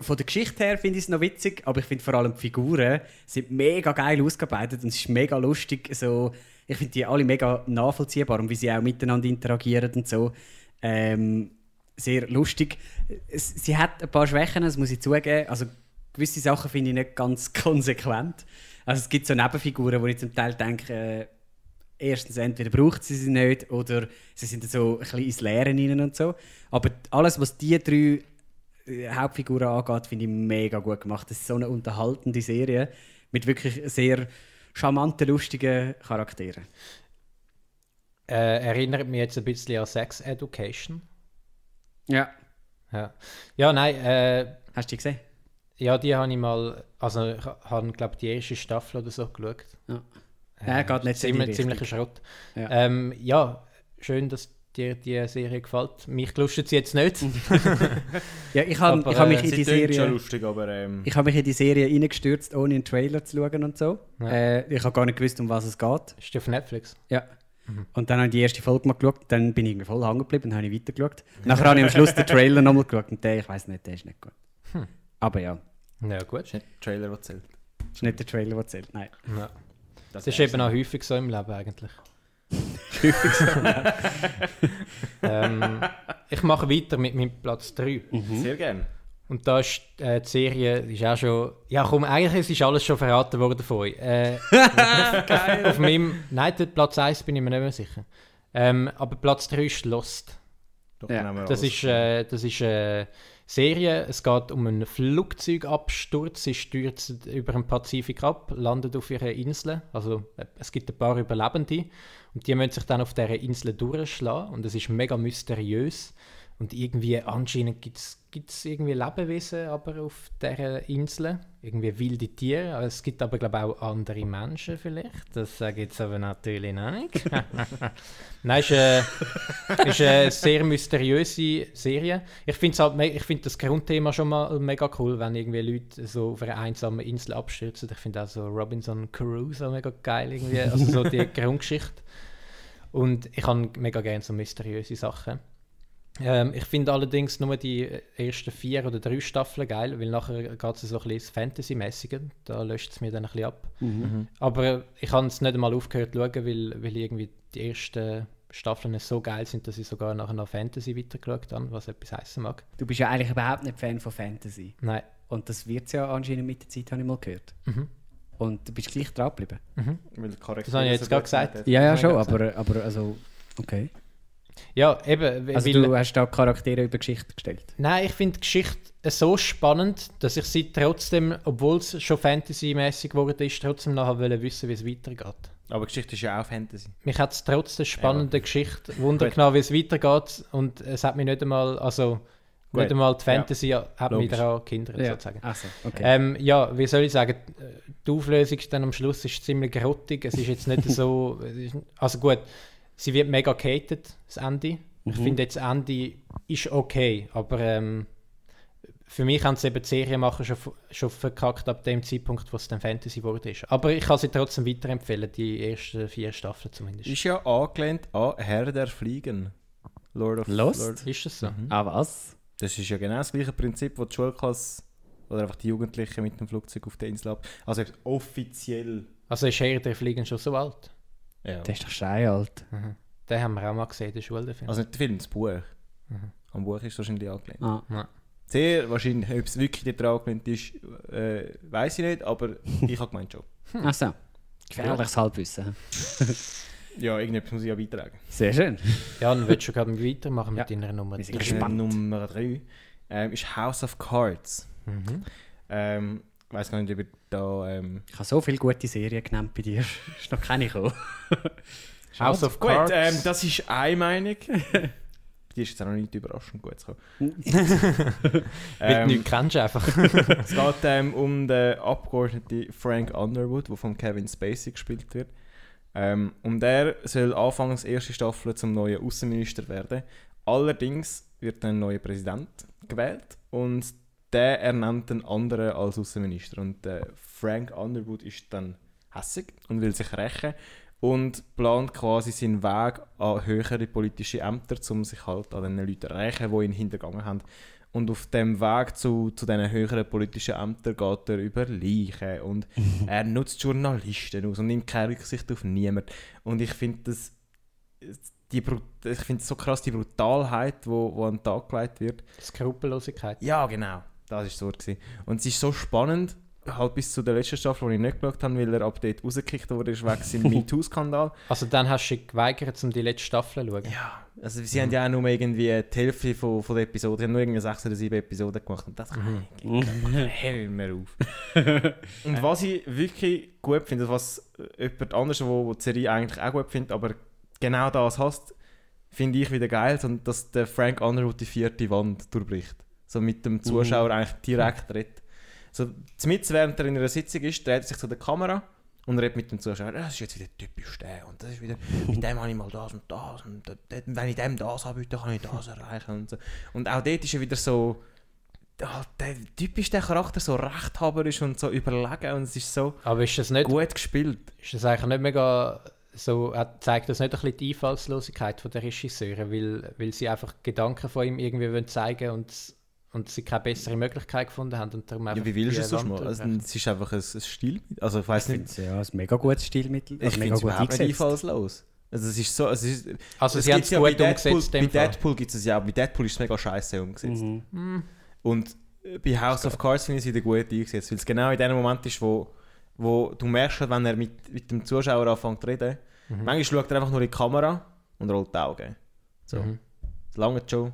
von der Geschichte her finde ich es noch witzig, aber ich finde vor allem die Figuren sind mega geil ausgearbeitet und es ist mega lustig. So, ich finde die alle mega nachvollziehbar und wie sie auch miteinander interagieren und so. Ähm, sehr lustig. Sie hat ein paar Schwächen, das muss ich zugeben. Also gewisse Sachen finde ich nicht ganz konsequent. Also es gibt so Nebenfiguren, wo ich zum Teil denke, äh, erstens entweder braucht sie sie nicht oder sie sind so ein bisschen ins Leere rein und so. Aber alles, was die drei äh, Hauptfiguren angeht, finde ich mega gut gemacht. Das ist so eine unterhaltende Serie mit wirklich sehr charmanten, lustigen Charakteren. äh, erinnert mich jetzt ein bisschen an Sex Education. Ja. Ja, ja nein, äh, Hast du die gesehen? ja, die habe ich mal, also ich habe, glaube die erste Staffel oder so geschaut. Ja. Ja, geht nicht so ziemlich, ziemlicher. Schrott. Ja. Ähm, ja, schön, dass dir die Serie gefällt. Mich lustet sie jetzt nicht. Ja, ich habe hab mich äh, in die Serie... lustig, aber ähm, Ich habe mich in die Serie reingestürzt, ohne einen Trailer zu schauen und so. Ja. Äh, ich habe gar nicht gewusst, um was es geht. Ist die auf Netflix? Ja. Und dann habe ich die erste Folge mal geschaut, dann bin ich irgendwie voll hängen geblieben und habe ich weitergeschaut. Nachher habe ich am Schluss den Trailer nochmal geschaut und der, ich weiß nicht, der ist nicht gut. Aber ja, Ja, gut. ist nicht der Trailer, der zählt. ist nicht der Trailer, der zählt, nein. Ja. Das ist eben auch häufig so im Leben eigentlich. Häufig so. ähm, ich mache weiter mit meinem Platz 3. Sehr gerne. Und da ist äh, die Serie, die ist auch schon. Ja, komm, eigentlich ist alles schon verraten worden von euch. Äh, auf meinem. Nein, der Platz 1 bin ich mir nicht mehr sicher. Ähm, aber Platz 3 ist Lost. Doch, Ja, Das ist, äh, das ist eine Serie. Es geht um einen Flugzeugabsturz. Sie stürzt über den Pazifik ab, landet auf ihrer Insel. Also äh, es gibt ein paar Überlebende und die müssen sich dann auf dieser Insel durchschlagen. Und es ist mega mysteriös. Und irgendwie anscheinend gibt es irgendwie Lebewesen aber auf dieser Insel. Irgendwie wilde Tiere. Es gibt aber glaube ich auch andere Menschen vielleicht. Das sage ich jetzt aber natürlich nicht. Nein, ist, äh, ist eine sehr mysteriöse Serie. Ich finde halt, ich find das Grundthema schon mal mega cool, wenn irgendwie Leute so auf einer einsamen Insel abstürzen. Ich finde auch so Robinson Crusoe mega geil irgendwie, also so die Grundgeschichte. Und ich habe mega gerne so mysteriöse Sachen. Ähm, ich finde allerdings nur die ersten vier oder drei Staffeln geil, weil nachher geht es so ein bisschen Fantasy-mäßige. Da löscht es mir dann ein bisschen ab. Mhm. Aber ich habe es nicht einmal aufgehört zu schauen, weil, weil irgendwie die ersten Staffeln so geil sind, dass ich sogar nachher noch Fantasy weitergeschaut habe, was etwas heißen mag. Du bist ja eigentlich überhaupt nicht Fan von Fantasy. Nein. Und das wird ja anscheinend mit der Zeit, habe ich mal gehört. Mhm. Und du bist gleich dran geblieben. Mhm. Das habe ich jetzt gerade gesagt. Ja, ja, schon, aber, aber also, okay. Ja, eben. Also weil, du hast da Charaktere über Geschichte gestellt. Nein, ich finde die Geschichte so spannend, dass ich sie trotzdem, obwohl es schon Fantasy-mäßig geworden ist, trotzdem nachher wollen wissen, wie es weitergeht. Aber Geschichte ist ja auch Fantasy. Mich hat es trotz der spannenden Geschichte Wunder genommen, wie es weitergeht. Und es hat mich nicht einmal, also Gut. nicht einmal die Fantasy hat mich Logisch. daran gehindert, sozusagen. Achso, okay. Ähm, ja, wie soll ich sagen, die Auflösung dann am Schluss ist ziemlich grottig. Es ist jetzt nicht so. Also gut, sie wird mega gehatet, das Ende. Ich Mhm. finde jetzt, das Ende ist okay, aber ähm, für mich haben sie eben die Serienmacher schon, schon verkackt ab dem Zeitpunkt, wo es dann Fantasy wurde. Ist. Aber ich kann sie trotzdem weiterempfehlen, die ersten vier Staffeln zumindest. Ist ja angelehnt an Herr der Fliegen. Lord of Lost? Lord. Ist das so? Mhm. ah, was? Das ist ja genau das gleiche Prinzip, das die Schulklasse oder einfach die Jugendlichen mit dem Flugzeug auf der Insel ab. Also offiziell. Also ist Herr der Fliegen schon so alt? Ja. Der ist doch scheialt. Mhm. Den haben wir auch mal gesehen in der Schule. den Film. Also nicht der Film, das Buch. Mhm. Am Buch ist es wahrscheinlich angelehnt. Ah. Ja. Sehr wahrscheinlich, ob es wirklich dort angelehnt ist, äh, weiß ich nicht, aber ich habe gemeint schon. Achso. Gefährliches Halbwissen. Ja, irgendetwas muss ich ja beitragen. Sehr schön. Ja, dann willst du gerade weitermachen mit Ja. deiner Nummer Wir sind drei. gespannt. Nummer 3 ähm, ist House of Cards. Mhm. Ähm, ich weiß gar nicht, ob da. Ähm, Ich habe so viele gute Serien genannt bei dir. ist noch keine gekommen. House of Gut, Cards. ähm, das ist eine Meinung. die ist jetzt auch noch nicht überraschend gut zu kommen. Weil Ähm, du nichts kennst einfach. es geht ähm, um den Abgeordneten Frank Underwood, der von Kevin Spacey gespielt wird. Ähm, und er soll anfangs erste Staffel zum neuen Außenminister werden. Allerdings wird ein neuer Präsident gewählt und der ernennt einen anderen als Außenminister. Und der Frank Underwood ist dann hässig und will sich rächen und plant quasi seinen Weg an höhere politische Ämter, um sich halt an den Leuten zu rächen, die ihn hintergangen haben. Und auf dem Weg zu, zu diesen höheren politischen Ämtern geht er über Leichen und er nutzt Journalisten aus und nimmt keine Rücksicht auf niemanden. Und ich finde das, die, ich finde es so krass, die Brutalheit, wo, wo an den Tag gelegt wird. Skrupellosigkeit. Ja, genau. Das war Wort. gewesen. Und es ist so spannend, halt bis zu der letzten Staffel, die ich nicht geschaut habe, weil er ab dort rausgekickt wurde, ist wegen seinem MeToo-Skandal. Also dann hast du dich geweigert, um die letzte Staffel zu schauen. Ja, also sie haben ja auch nur irgendwie die Hälfte von, von der Episode, sie haben nur irgendwie sechs oder sieben Episoden gemacht und das kann ich hör mir auf. und was ich wirklich gut finde, was jemand anderes, wo, wo die Serie eigentlich auch gut findet, aber genau das hasst, finde ich wieder geil, so, dass der Frank Underwood die vierte Wand durchbricht. So mit dem Zuschauer eigentlich direkt redet. So, mitten während er in einer Sitzung ist, dreht er sich zu der Kamera und redet mit dem Zuschauer. Das ist jetzt wieder typisch der und das ist wieder, mit dem habe ich mal das und das und wenn ich dem das anbiete, kann ich das erreichen und so. Und auch dort ist er wieder so, ja, der typisch der Charakter so rechthaberisch und so überlegen und es ist so Aber ist das nicht, gut gespielt. ist das eigentlich nicht mega so, zeigt das nicht ein bisschen die Einfallslosigkeit von der Regisseure, weil, weil sie einfach Gedanken von ihm irgendwie wollen zeigen und, und sie keine bessere Möglichkeit gefunden haben und darum Ja, wie willst du es sonst mal? Also, es ist einfach ein, ein Stil. Also ich weiß Ich nicht, finde es ja, ein mega gutes Stilmittel. ich Also finde mega es gut eingesetzt. einfallslos. Also es ist so, es ist, Also es sie haben es ja gut bei Deadpool, umgesetzt Bei. Deadpool gibt es ja auch, bei Deadpool ist es mega scheiße umgesetzt. Mhm. Und äh, bei House of Cards finde ich es wieder gut eingesetzt, weil es genau in dem Moment ist, wo, wo du merkst, halt, wenn er mit, mit dem Zuschauer anfängt zu reden, Mhm. manchmal schaut er einfach nur in die Kamera und rollt die Augen. So, Mhm. das lange schon,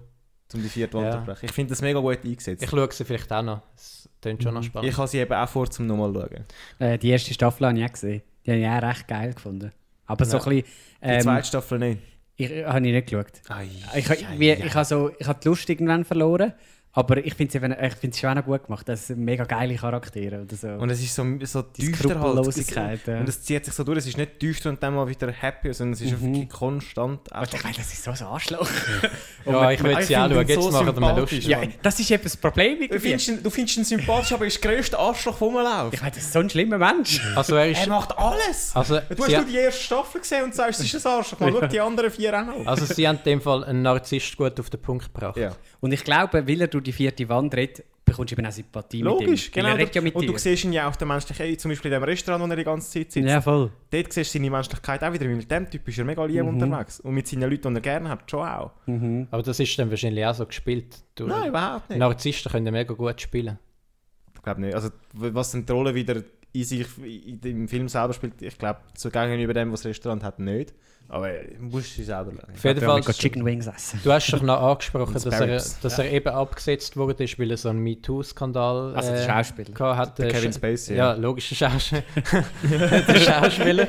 um die vierte Wand Ja. zu brechen. Ich finde das mega gut eingesetzt. Ich schaue sie vielleicht auch noch. Es klingt schon noch ich spannend. habe sie eben auch vor, zum nochmal schauen. Äh, die erste Staffel habe ich auch gesehen. Die habe ich auch recht geil gefunden. Aber so Ja. ein bisschen... Die Ähm, zweite Staffel nicht. ich, habe ich nicht geschaut. Ei, Ich, ich, wie, ich habe so, ich habe die Lust irgendwann verloren, aber ich finde es schon auch noch gut gemacht. Das sind mega geile Charaktere oder so. Und es ist so, so die düster halt. Und es zieht sich so durch. Es ist nicht düster und dann mal wieder happy, sondern es ist Mhm. wirklich konstant. Aber ich meine, das ist so ein Arschloch. ja, ich will ich sie auch schauen. Jetzt so machen wir sympathisch. Lust. ja, das ist eben das Problem Du irgendwie. findest, ihn, du findest ihn sympathisch, aber er ist der grösste Arschloch, der rumläuft. Ich meine, das ist so ein schlimmer Mensch. Also er Er ist... macht alles! Also, du hast nur die erste Staffel gesehen und sagst, es ist ein Arschloch. Mal schau die anderen vier auch noch. also sie haben in dem Fall einen Narzisst gut auf den Punkt gebracht. Ja. Und ich glaube, weil er durch die vierte Wand redet, bekommst du eben auch Sympathie Logisch, mit ihm. Weil genau. Ja mit und du dir. siehst ihn ja auch der menschliche, ey, zum Beispiel in dem Restaurant, wo er die ganze Zeit sitzt. ja, voll. Dort siehst du seine Menschlichkeit auch wieder, weil mit dem Typ ist er mega lieb Mhm. unterwegs. Und mit seinen Leuten, die er gerne hat, schon auch. Aber das ist dann wahrscheinlich auch so gespielt. Du, Nein, überhaupt nicht. Narzissten können mega gut spielen. Ich glaube nicht. Also, was dann die Rolle wieder in sich im Film selber spielt, ich glaube, so gegenüber dem, was das Restaurant hat, nicht. Aber musst du selber schauen. Auf jeden Fall, Chicken Wings essen. du hast doch noch angesprochen, dass er, dass er eben abgesetzt wurde, weil er so einen MeToo-Skandal Also der äh, Schauspieler. hat. Der äh, Kevin Spacey, Ja, ja. logischer Schauspieler. der Schauspieler.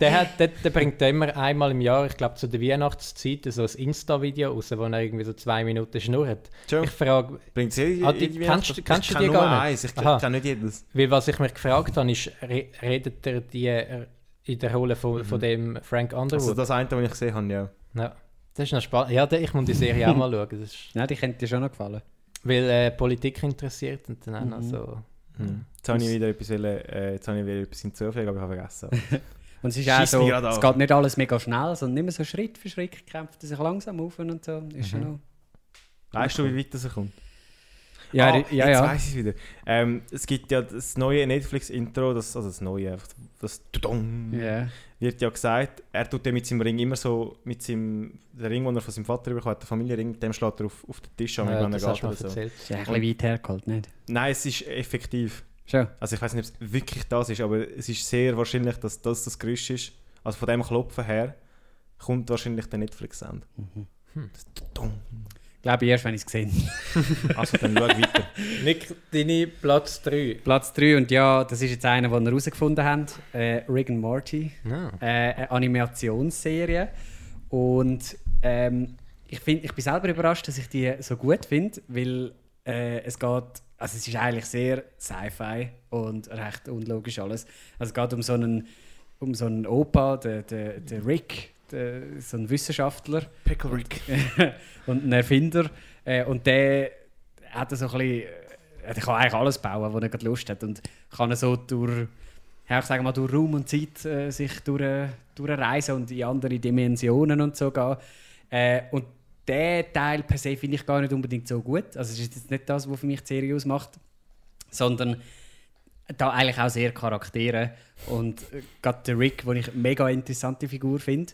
Der, hat, der, der bringt immer einmal im Jahr, ich glaube zu der Weihnachtszeit, so ein Insta-Video raus, wo er irgendwie so zwei Minuten schnurrt. Ich frage, Bringt sie Ah, die- irgendwie kennst kennst ich du die gar nicht? eins. Ich kenne nicht jedes. weil was ich mich gefragt habe, ist, re redet er die in der Rolle von, von dem Frank Underwood? Also das eine, was ich gesehen habe, ja. ja. Das ist noch spannend. Ja, ich muss die Serie auch mal schauen. Das ist, Nein, die könnte dir schon noch gefallen. weil äh, Politik interessiert und dann auch Mhm. so. Hm. Jetzt habe ich wieder etwas, äh, jetzt habe ich wieder etwas hinzufügen, aber ich habe vergessen. Und es ist auch so, es an. geht nicht alles mega schnell, sondern immer so Schritt für Schritt kämpft er sich langsam auf und so. Ist schon noch... weißt du, wie weit das kommt? Ja, ah, ja, jetzt ja. weiss ich es wieder. Ähm, es gibt ja das neue Netflix-Intro, das, also das neue, einfach das Tudong, ja. wird ja gesagt, er tut ja mit seinem Ring immer so, mit seinem, der Ring, den er von seinem Vater bekommen hat, der Familienring, mit dem schlägt er auf, auf den Tisch an, Ja, wenn er das geht oder so. erzählt. Ist ja ein bisschen weit hergeholt, nicht? Nein, es ist effektiv. Schon. Also ich weiß nicht, ob es wirklich das ist, aber es ist sehr wahrscheinlich, dass das das Geräusch ist. Also von dem Klopfen her kommt wahrscheinlich der Netflix-Sound. Hm. Das Tudong. Glaube ich erst, wenn ich es gesehen habe. Also dann schau weiter. Nick, deine Platz 3. Platz 3 und ja, das ist jetzt einer, den wir herausgefunden haben. Äh, Rick and Morty. Ja. äh, eine Animationsserie. Und ähm, ich, find, ich bin selber überrascht, dass ich die so gut finde, weil äh, es geht, also es ist eigentlich sehr Sci-Fi und recht unlogisch alles. Also es geht um so einen, um so einen Opa, der, der, der Rick, der, so ein Wissenschaftler Pickle Rick. und ein Erfinder äh, und der hat so ein bisschen, äh, der kann eigentlich alles bauen, wo er gerade Lust hat und kann so durch ja, ich sage mal, durch Raum und Zeit äh, sich durch, durchreisen und in andere Dimensionen und so gehen. Äh, und der Teil per se finde ich gar nicht unbedingt so gut. Also es ist jetzt nicht das, was für mich die Serie ausmacht, sondern da eigentlich auch sehr Charaktere und äh, gerade der Rick, den ich eine mega interessante Figur finde,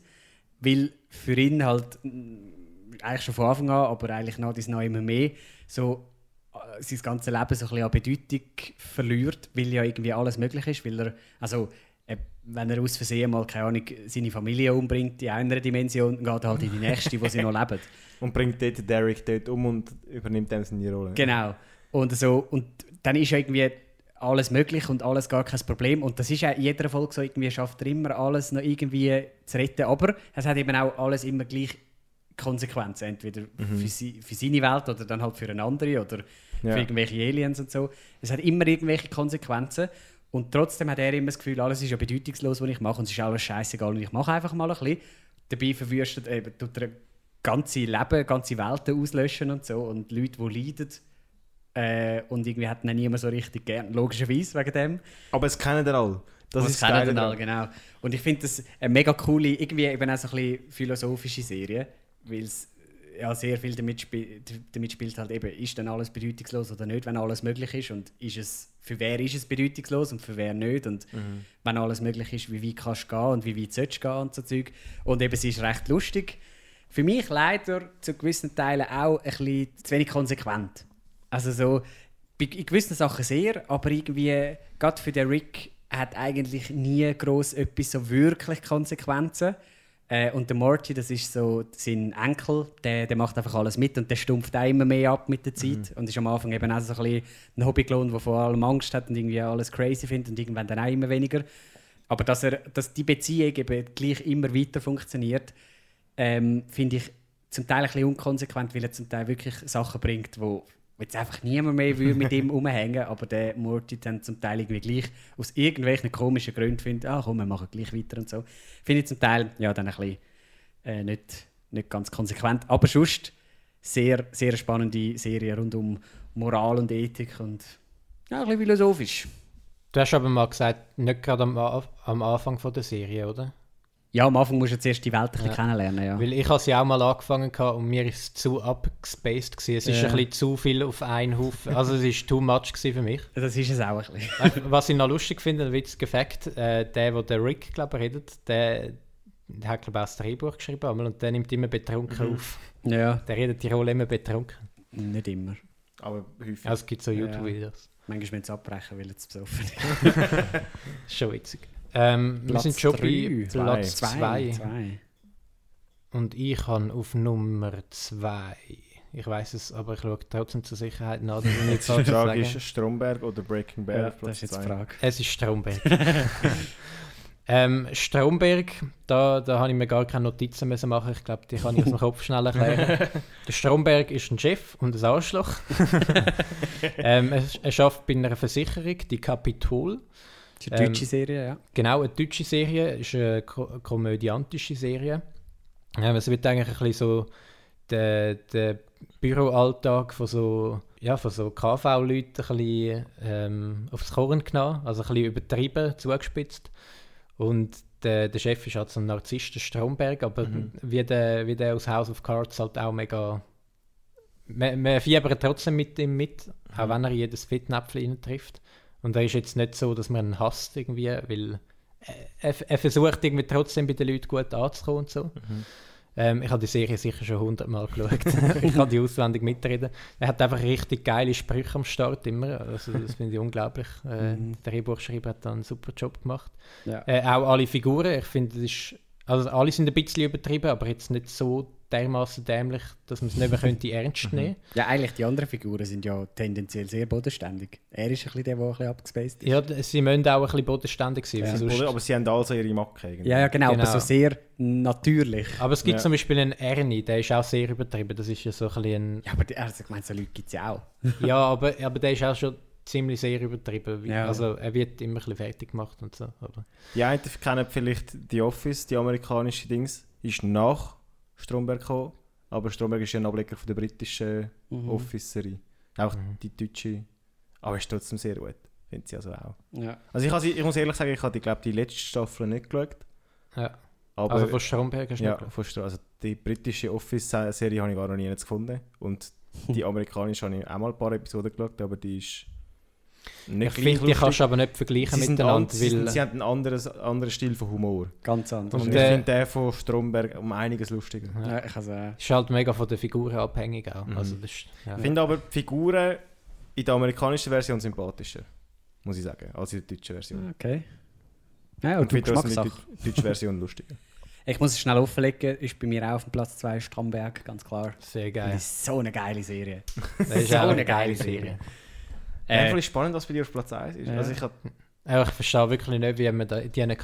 weil für ihn halt mh, eigentlich schon von Anfang an, aber eigentlich noch das noch immer mehr, so äh, sein ganzes Leben so ein bisschen an Bedeutung verliert, weil ja irgendwie alles möglich ist, weil er, also äh, wenn er aus Versehen mal, keine Ahnung, seine Familie umbringt in einer Dimension, geht er halt in die nächste, wo sie noch leben. Und bringt dort Derek dort um und übernimmt dann seine Rolle. Genau. Und, so, und dann ist ja irgendwie alles möglich und alles gar kein Problem. Und das ist ja in jeder Folge so, irgendwie schafft er immer alles noch irgendwie zu retten. Aber es hat eben auch alles immer gleich Konsequenzen. Entweder Mhm. für, sie, für seine Welt oder dann halt für eine andere oder Ja. für irgendwelche Aliens und so. Es hat immer irgendwelche Konsequenzen. Und trotzdem hat er immer das Gefühl, alles ist ja bedeutungslos, was ich mache. Und es ist alles scheißegal und ich mache einfach mal ein bisschen. Dabei verwüstet eben, tut er ganze Leben, ganze Welten auslöschen und so. Und Leute, die leiden. Äh, und irgendwie hat ihn niemand so richtig gern, logischerweise wegen dem. Aber es kennen ihr alle. Das ist kennen dann alle, genau. Und ich finde das eine mega coole, irgendwie eben auch so ein bisschen philosophische Serie, weil es ja sehr viel damit, spi damit spielt halt eben, ist dann alles bedeutungslos oder nicht, wenn alles möglich ist und ist es, für wer ist es bedeutungslos und für wer nicht und wenn alles möglich ist, wie weit kannst du gehen und wie weit sollst du gehen und so Zeug. Und eben, sie ist recht lustig. Für mich leider zu gewissen Teilen auch ein bisschen zu wenig konsequent. Also so, in gewissen Sachen sehr, aber irgendwie, gerade für den Rick hat eigentlich nie groß etwas so wirklich Konsequenzen. Äh, und der Morty, das ist so sein Enkel, der, der macht einfach alles mit und der stumpft auch immer mehr ab mit der Zeit. Und ist am Anfang eben auch so ein, bisschen ein Hobbyklon, der vor allem Angst hat und irgendwie alles crazy findet und irgendwann dann auch immer weniger. Aber dass, er, dass die Beziehung eben gleich immer weiter funktioniert, ähm, finde ich zum Teil ein bisschen unkonsequent, weil er zum Teil wirklich Sachen bringt, wo jetzt einfach niemand mehr mit ihm rumhängen aber der Morty dann zum Teil irgendwie gleich aus irgendwelchen komischen Gründen findet, ah komm, wir machen gleich weiter und so. Finde ich zum Teil ja dann ein bisschen äh, nicht, nicht ganz konsequent, aber sonst sehr, sehr spannende Serie rund um Moral und Ethik und ja, ein bisschen philosophisch. Du hast aber mal gesagt, nicht gerade am, am Anfang von der Serie, oder? Ja, am Anfang musst du zuerst die Welt ein Ja. kennenlernen, ja. Weil ich habe sie auch mal angefangen und mir ist es zu abgespaced gewesen. Es ist Ja. ein bisschen zu viel auf einen Haufen. Also es ist too much für mich. Das ist es auch ein bisschen. Was ich noch lustig finde, ein witziger Fakt, äh, der, wo der Rick, glaube ich, redet, der, der hat, glaube ich, auch das Drehbuch geschrieben einmal und der nimmt immer betrunken auf. Ja, Der redet die Rolle immer betrunken. nicht immer. Aber häufig. Also es gibt so Ja. YouTube-Videos. Manchmal müssen sie abbrechen, weil es besoffen ist. Ist schon witzig. Ähm, wir sind schon bei drei. Platz Zwei. 2. Zwei. Und ich habe auf Nummer 2. Ich weiß es, aber ich schaue trotzdem zur Sicherheit nach. dass ich Jetzt die Frage ist Stromberg oder Breaking Bad Ja, Platz das ist jetzt die zwei? Frage. Es ist Stromberg. ähm, Stromberg, da, da habe ich mir gar keine Notizen müssen machen. Ich glaube, die kann ich aus dem Kopf schnell erklären. Der Stromberg ist ein Chef und ein Arschloch. ähm, er, er arbeitet bei einer Versicherung, die Capitol. Das ist eine Ähm, deutsche Serie, ja. Genau, eine deutsche Serie, ist eine ko komödiantische Serie. Ähm, es wird eigentlich ein bisschen so der, der Büroalltag von so, ja, von so KV-Leuten ein bisschen ähm, aufs Korn genommen, also ein bisschen übertrieben, zugespitzt. Und der, der Chef ist halt so ein Narzisst, der Stromberg, aber wie, der, wie der aus House of Cards halt auch mega... Man, man fiebert trotzdem mit ihm mit, auch wenn er jedes Fettnäpfchen trifft. Und er ist jetzt nicht so, dass man ihn hasst irgendwie, weil er, er versucht irgendwie trotzdem bei den Leuten gut anzukommen und so. Ähm, ich habe die Serie sicher schon hundertmal geschaut. ich kann die auswendig mitreden. Er hat einfach richtig geile Sprüche am Start immer. Also das finde ich unglaublich. Äh, Mhm. Der Drehbuchschreiber hat da einen super Job gemacht. ja. Äh, auch alle Figuren, ich finde, das ist, also alle sind ein bisschen übertrieben, aber jetzt nicht so dermaßen dämlich, dass man es nicht mehr könnte ernst Mhm. nehmen Ja, eigentlich die anderen Figuren sind ja tendenziell sehr bodenständig. Er ist ein bisschen der, der ein bisschen abgespaced ist. Ja, sie müssen auch ein bisschen bodenständig sein. Ja. sonst-? Aber sie haben also ihre Macke. irgendwie. Ja, ja, genau, aber Genau. so sehr natürlich. aber es gibt Ja. zum Beispiel einen Ernie, der ist auch sehr übertrieben. Das ist ja so ein bisschen Ja, aber die- also, ich meine, so Leute gibt es ja auch. ein, ja, aber, aber der ist auch schon ziemlich sehr übertrieben. wie- Ja. Also er wird immer ein bisschen fertig gemacht und so. Aber Die einen kennen vielleicht The Office, die amerikanische Dings, ist nach Stromberg gekommen. Aber Stromberg ist ja ein Ableger von der britischen Mhm. Office-Serie. Auch Mhm. die deutsche. Aber ist trotzdem sehr gut. Finde sie also auch. Ja. Also ich, ich muss ehrlich sagen, ich habe glaube die letzte Staffel nicht geschaut. ja. Aber also von Stromberg hast du ja, nicht geschaut? also die britische Office-Serie habe ich gar noch nie gefunden. Und die amerikanische habe ich auch mal ein paar Episoden geschaut, aber die ist nicht Ich finde, die kannst du aber nicht vergleichen sie sind miteinander, an- weil sie haben einen anderen, anderen Stil von Humor. Ganz anders. Und Und, ich äh, finde den von Stromberg um einiges lustiger. ja. ich also, äh, ist halt mega von den Figuren abhängig auch. Mhm. Also das ist, ja. Ich finde aber die Figuren in der amerikanischen Version sympathischer, muss ich sagen, als in der deutschen Version. okay. Ja, Und und du ich finde die deutsche Version lustiger. Ich muss es schnell offenlegen, ist bei mir auch auf dem Platz 2 Stromberg, ganz klar. Sehr Das geil. ist so eine geile Serie. Das ist so auch eine geile Serie. Äh, Äh, ist spannend, was bei dir auf Platz 1 ist. Ja. Also ich hab, Ja, ich verstehe wirklich nicht, wie man da, die schauen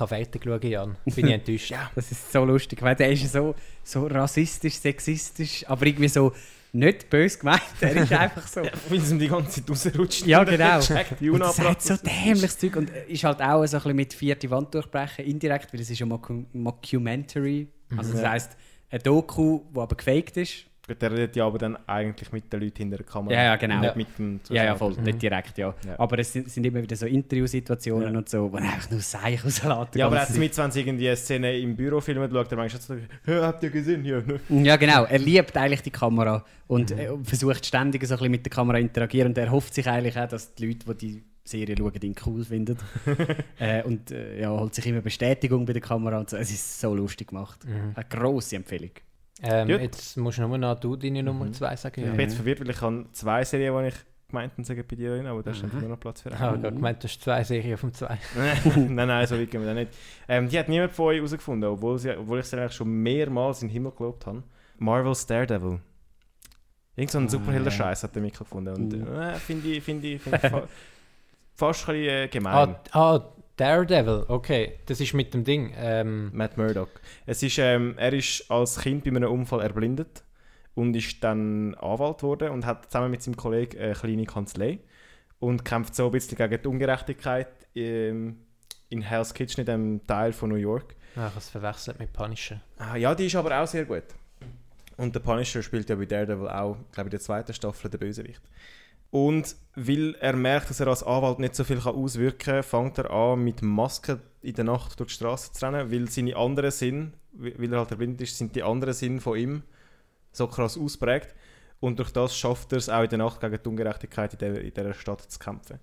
kann, Jan. Bin ich enttäuscht. ja, das ist so lustig, weil der ist ja so, so rassistisch, sexistisch, aber irgendwie so nicht böse gemeint. Er ist einfach so. weil es ihm die ganze Zeit rausrutscht. Ja, genau. Die Und das hat Unabplatz. so dämliches Zeug und ist halt auch so ein bisschen mit vierte Wand durchbrechen, indirekt, weil es ist ja Mockumentary. Also das Ja. heisst, ein Doku, wo aber gefaked ist. Der redet ja aber dann eigentlich mit den Leuten hinter der Kamera. Ja, ja, genau. Nicht Ja. mit dem Ja, ja, voll, Mhm. nicht direkt, ja. Ja. Aber es sind, sind immer wieder so Interviewsituationen Ja. und so, wo er einfach nur Seich rauslässt. Ja, aber er hat mit, wenn sie irgendwie eine Szene im Büro filmen, schaut er manchmal so, «Hä, habt ihr gesehen? Ja, ne?» Ja, genau. Er liebt eigentlich die Kamera Mhm. und äh, versucht ständig so ein bisschen mit der Kamera zu interagieren. Und er hofft sich eigentlich auch, dass die Leute, die die Serie schauen, ihn cool finden. äh, und äh, ja, holt sich immer Bestätigung bei der Kamera. Und so. Es ist so lustig gemacht. Mhm. Eine grosse Empfehlung. Ähm, jetzt musst du nur noch du deine Nummer Mhm. 2 sagen. Ich bin jetzt verwirrt, weil ich habe zwei Serien, die ich gemeint habe, sagen bei dir aber da ist Mhm. einfach nur noch Platz für Ich habe einen. gemeint, du hast zwei Serien auf dem 2. nein, nein, so weit gehen wir da nicht. Ähm, die hat niemand von euch herausgefunden, obwohl, sie, obwohl ich sie eigentlich schon mehrmals in den Himmel gelobt habe. Marvel's Daredevil. Irgend so ein Ah, Superhelden-Scheiß hat er mich gefunden. Und Mhm. äh, finde ich, find ich, find ich fa fast ein bisschen äh, gemein. Ah, ah, Daredevil, okay. Das ist mit dem Ding. Ähm, Matt Murdock. Es ist, ähm, er ist als Kind bei einem Unfall erblindet und ist dann Anwalt geworden und hat zusammen mit seinem Kollegen eine kleine Kanzlei und kämpft so ein bisschen gegen die Ungerechtigkeit ähm, in Hell's Kitchen, in dem Teil von New York. habe es verwechselt mit Punisher. Ah, ja, die ist aber auch sehr gut. Und der Punisher spielt ja bei Daredevil auch, glaube ich, in der zweiten Staffel den Bösewicht. Und weil er merkt, dass er als Anwalt nicht so viel auswirken kann, fängt er an, mit Maske in der Nacht durch die Straße zu rennen, weil seine anderen Sinn, weil er halt erblind ist, sind die anderen Sinn von ihm so krass ausprägt. Und durch das schafft er es auch in der Nacht gegen die Ungerechtigkeit in, in dieser Stadt zu kämpfen.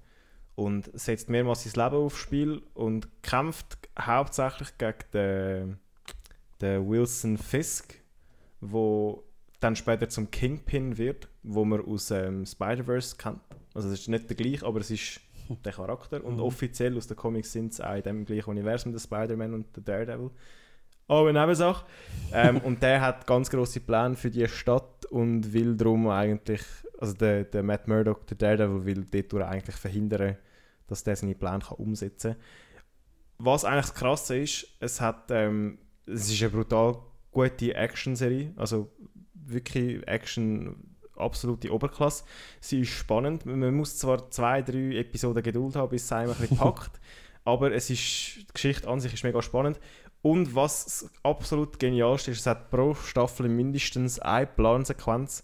Und setzt mehrmals sein Leben aufs Spiel und kämpft hauptsächlich gegen den, den Wilson Fisk, wo dann später zum Kingpin wird, wo man aus ähm, Spider-Verse kennt. Also es ist nicht der gleiche, aber es ist der Charakter. Und Mhm. offiziell aus den Comics sind es auch in dem gleichen Universum, der Spider-Man und der Daredevil. Aber eine Nebensache. ähm, und der hat ganz große Pläne für die Stadt und will darum eigentlich, also der, der Matt Murdock, der Daredevil, will dort eigentlich verhindern, dass der seine Pläne kann umsetzen kann. Was eigentlich das Krasse ist, es hat, ähm, es ist eine brutal gute Action-Serie, also wirklich Action absolute Oberklasse. Sie ist spannend. Man muss zwar zwei, drei Episoden Geduld haben, bis es einem ein bisschen packt, aber es ist, die Geschichte an sich ist mega spannend. Und was absolut genialste ist, es hat pro Staffel mindestens eine Plansequenz,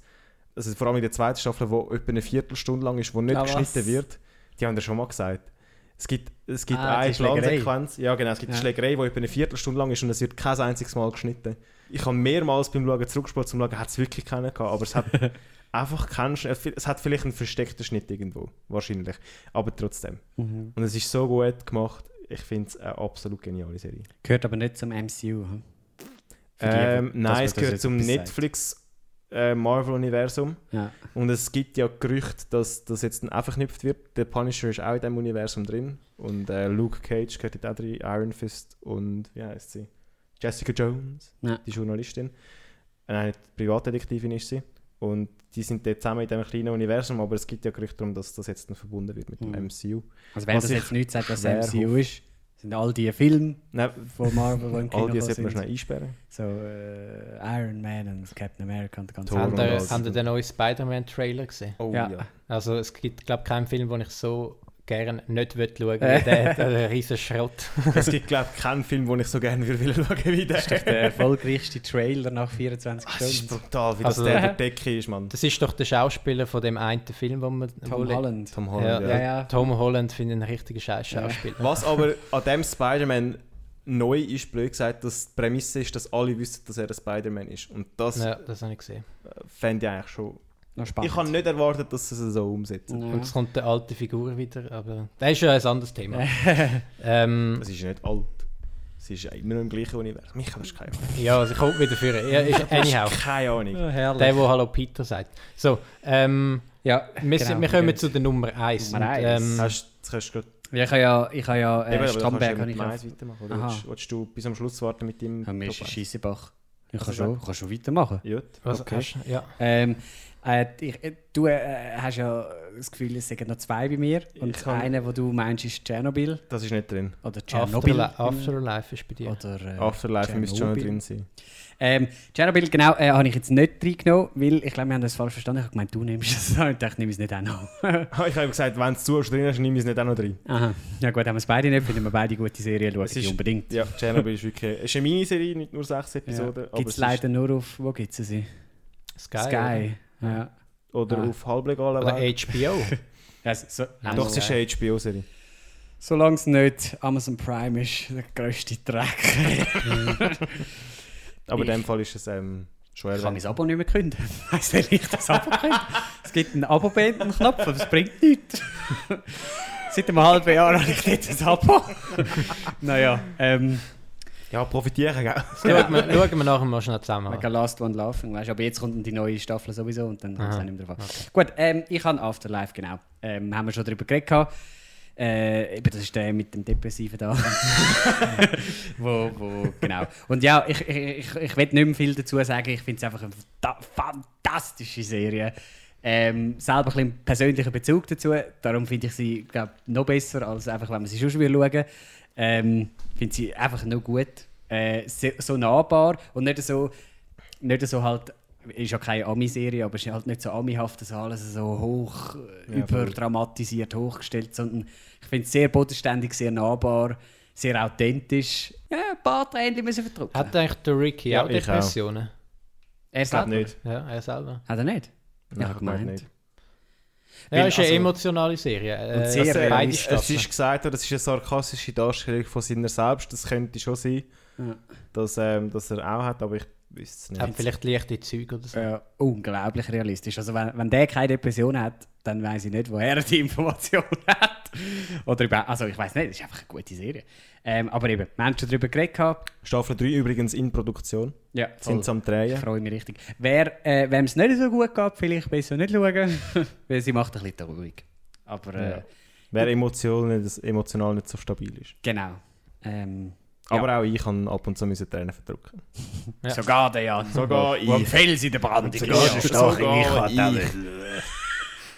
also vor allem in der zweiten Staffel, die etwa eine Viertelstunde lang ist, wo nicht Ah, geschnitten wird. Die haben wir schon mal gesagt. Es gibt, es gibt Ah, eine Schlägerei. Plansequenz, ja genau, es gibt eine Ja. Schlägerei, die etwa eine Viertelstunde lang ist und es wird kein einziges Mal geschnitten. Ich habe mehrmals beim Schauen zurückgespult, zum Schauen, hat es wirklich keinen gehabt, aber es hat einfach keinen, Sch- es hat vielleicht einen versteckten Schnitt irgendwo, wahrscheinlich, aber trotzdem. Mhm. Und es ist so gut gemacht, ich finde es eine absolut geniale Serie. Gehört aber nicht zum MCU. hm? Ähm, nein, es gehört zum. Netflix äh, Marvel-Universum Ja. und es gibt ja Gerüchte, dass das jetzt dann verknüpft wird. Der Punisher ist auch in diesem Universum drin und äh, Luke Cage gehört auch drin, Iron Fist und wie heißt sie? Jessica Jones, Ja. die Journalistin. eine Privatdetektivin ist sie. Und die sind dort zusammen in diesem kleinen Universum, aber es gibt ja Gerüchte darum, dass das jetzt dann verbunden wird mit dem Mhm. MCU. Also wenn Was das jetzt nicht sagt, was schwer MCU ist, sind all die Filme Nein, von Marvel, die im Kino all die sollte man sind. schnell einsperren. So äh, Iron Man und Captain America und Habt ihr, alles. habt ihr den neuen Spider-Man-Trailer gesehen? Oh Ja. ja. Also es gibt, glaube ich, keinen Film, den ich so gerne nicht schauen Äh. will. Der, der, der riesen Schrott. es gibt, glaube ich, keinen Film, den ich so gerne würde will schauen wie der. Das ist doch der erfolgreichste Trailer nach 24 Ah, Es ist Stunden. brutal, wie Also- das der der Decke ist, Mann. Das ist doch der Schauspieler von dem einen Film, wo man... wo Tom le- Holland. Tom Holland, ja. Ja, ja. Tom Holland finde ich einen richtigen scheiß Schauspieler. Was aber an dem Spider-Man neu ist, blöd gesagt, dass die Prämisse ist, dass alle wissen, dass er ein Spider-Man ist. Und das Ja, das habe ich gesehen. äh, fände ich eigentlich schon... Ich habe nicht erwartet, dass sie es so umsetzen. Ja. Und es kommt eine alte Figur wieder, aber das ist ja ein anderes Thema. ähm, Es ist nicht alt. Sie ist ja immer noch im gleichen Universum. Michael, hast keine Ahnung. ja, also ich komme wieder für. Ja, ist, anyhow. Keine Ahnung. Herrlich. Der, der Hallo Peter sagt. So, ähm, ja, wir, genau, wir kommen zu der Nummer 1. Nummer eins. ähm, Hast, kannst du Ja, ich habe ja, ich habe ja eben, äh, du Stromberg kannst ja habe mit ich dem ja. Eis weitermachen. Oder willst, willst du bis am Schluss warten mit dem Ja, mir ist? Scheissebach. Ich kann schon, kann schon weitermachen. Gut. was okay. hast du? Ja. Ähm, äh, ich, äh, du äh, hast ja das Gefühl, es sind noch zwei bei mir. Und Ich einer, den du meinst, ist Tschernobyl. Das ist nicht drin. Oder Tschernobyl. Afterli Afterlife ist bei dir. Oder, äh, Afterlife müsste schon noch Tschernobyl. drin sein. Ähm, Tschernobyl, genau, äh, habe ich jetzt nicht reingenommen, weil ich glaube, wir haben das falsch verstanden. Ich habe gemeint, du nimmst es. Ich dachte, nehme es nicht auch noch. Ah, ich habe gesagt, wenn es zu drin ist, nehme ich es nicht auch noch drin. Aha. Ja gut, haben wir es beide nicht, finden wir beide gute Serien, schauen ist- unbedingt. Ja, Chernobyl ist wirklich... Es ist eine Miniserie, nicht nur sechs Episoden. aber Gibt es es leider nur auf, wo gibt es sie? Sky. Sky. Ja. Oder Ah. auf halblegalen Oder, oder Weg. HBO. Also, so, Doch, es ist eine HBO-Serie. Solange es nicht Amazon Prime ist, der grösste Dreck. Aber in dem Fall ist es ähm, schon Ich kann erwähnt. mein Abo nicht mehr künden. Weißt du, wie ich das Abo kündige? Es gibt einen Abo-Beenden-Knopf, aber es bringt nichts. Seit einem halben Jahr habe ich dort ein Abo. naja, ähm, Ja, profitieren, gell? Schauen wir, schauen wir nachher mal schnell zusammen. mega Last One Laughing, weißt du, aber jetzt kommt dann die neue Staffel sowieso und dann kommt es auch nicht mehr drauf an. Gut, ähm, ich habe Afterlife, genau. Ähm, haben wir schon darüber geredet. gehabt. Äh, eben, das ist der mit dem Depressiven da. wo, wo, genau. Und ja, ich, ich, ich, ich will nicht mehr viel dazu sagen. Ich finde es einfach eine fanta- fantastische Serie. Ähm, selber ein bisschen einen persönlichen Bezug dazu. Darum finde ich sie glaub, noch besser, als einfach, wenn man sie schon schauen ähm, finde sie einfach noch gut. Äh, so nahbar und nicht so, nicht so halt, ist ja keine Ami-Serie, aber es ist halt nicht so Ami-haft, dass alles so hoch Ja, überdramatisiert, hochgestellt, sondern ich finde es sehr bodenständig, sehr nahbar, sehr authentisch. Ja, ein paar Tränen müssen verdrücken. Hat eigentlich der Ricky Ja, auch ich auch. Depressionen? er Ich glaube selber? nicht. Ja, er selber. Hat er nicht? Nein, ich gemeint. nicht. Ja, Weil, ist eine also- emotionale Serie. Äh, Und sehr also realistisch. beide Es ist gesagt, das ist eine sarkastische Darstellung von seiner selbst. Das könnte schon sein, Ja. dass, ähm, dass er auch hat, aber ich wüsste es Hat nicht. vielleicht leichte Züge oder so. Ja, unglaublich realistisch. Also wenn, wenn der keine Depression hat, dann weiß ich nicht, woher er die Information hat. Oder über, also ich weiß nicht, das ist einfach eine gute Serie. Ähm, aber eben, wir haben schon darüber geredet. gehabt. Staffel 3 übrigens in Produktion. Ja, Sind sie am Ich Drehen. freue mich richtig. Wer, äh, wem es nicht so gut geht, vielleicht besser nicht schauen, weil sie macht ein bisschen traurig. Aber äh, Ja. Wer emotional nicht, emotional nicht so stabil ist. genau. Ähm, Aber auch ich kann ab und zu müssen Tränen verdrücken. Ja. Sogar der Jan. Sogar Wo am ich. Fels in der Brand Sogar ist. ich. Starke Sogar ich.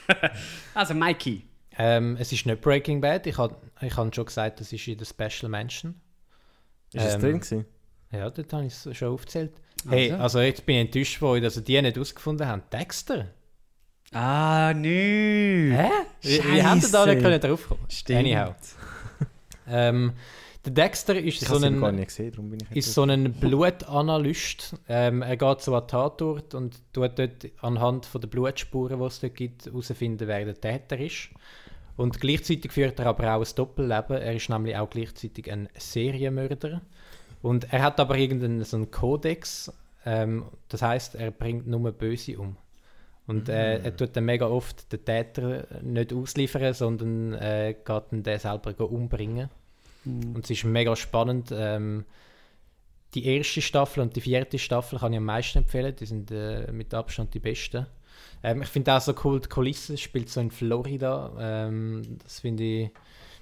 Also Mikey. Ähm, es ist nicht Breaking Bad. Ich habe ich hab schon gesagt, das ist in der Special Mention. Ist es Ähm, drin gewesen? Ja, dort habe ich es schon aufgezählt. Hey, Also. also jetzt bin ich enttäuscht von euch, dass ihr die nicht herausgefunden habt. Dexter? Ah, nö. Hä? Wie, wie da nicht können drauf kommen? Stimmt. Anyhow. ähm, der Dexter ist Ich so es gar ein, nicht gesehen, darum bin ich ist so ein Blutanalyst. Ähm, er geht so an den Tatort und tut dort anhand von der Blutspuren, die es dort gibt, herausfinden, wer der Täter ist. Und gleichzeitig führt er aber auch ein Doppelleben. Er ist nämlich auch gleichzeitig ein Serienmörder. Und er hat aber irgendeinen so einen Kodex. Ähm, das heißt, er bringt nur Böse um. Und äh, er tut dann mega oft den Täter nicht ausliefern, sondern äh, geht dann den selber umbringen. Und es ist mega spannend. Ähm, die erste Staffel und die vierte Staffel kann ich am meisten empfehlen. Die sind äh, mit Abstand die besten. Ähm, ich finde auch so cool, die Kulisse spielt so in Florida. Ähm, das finde ich,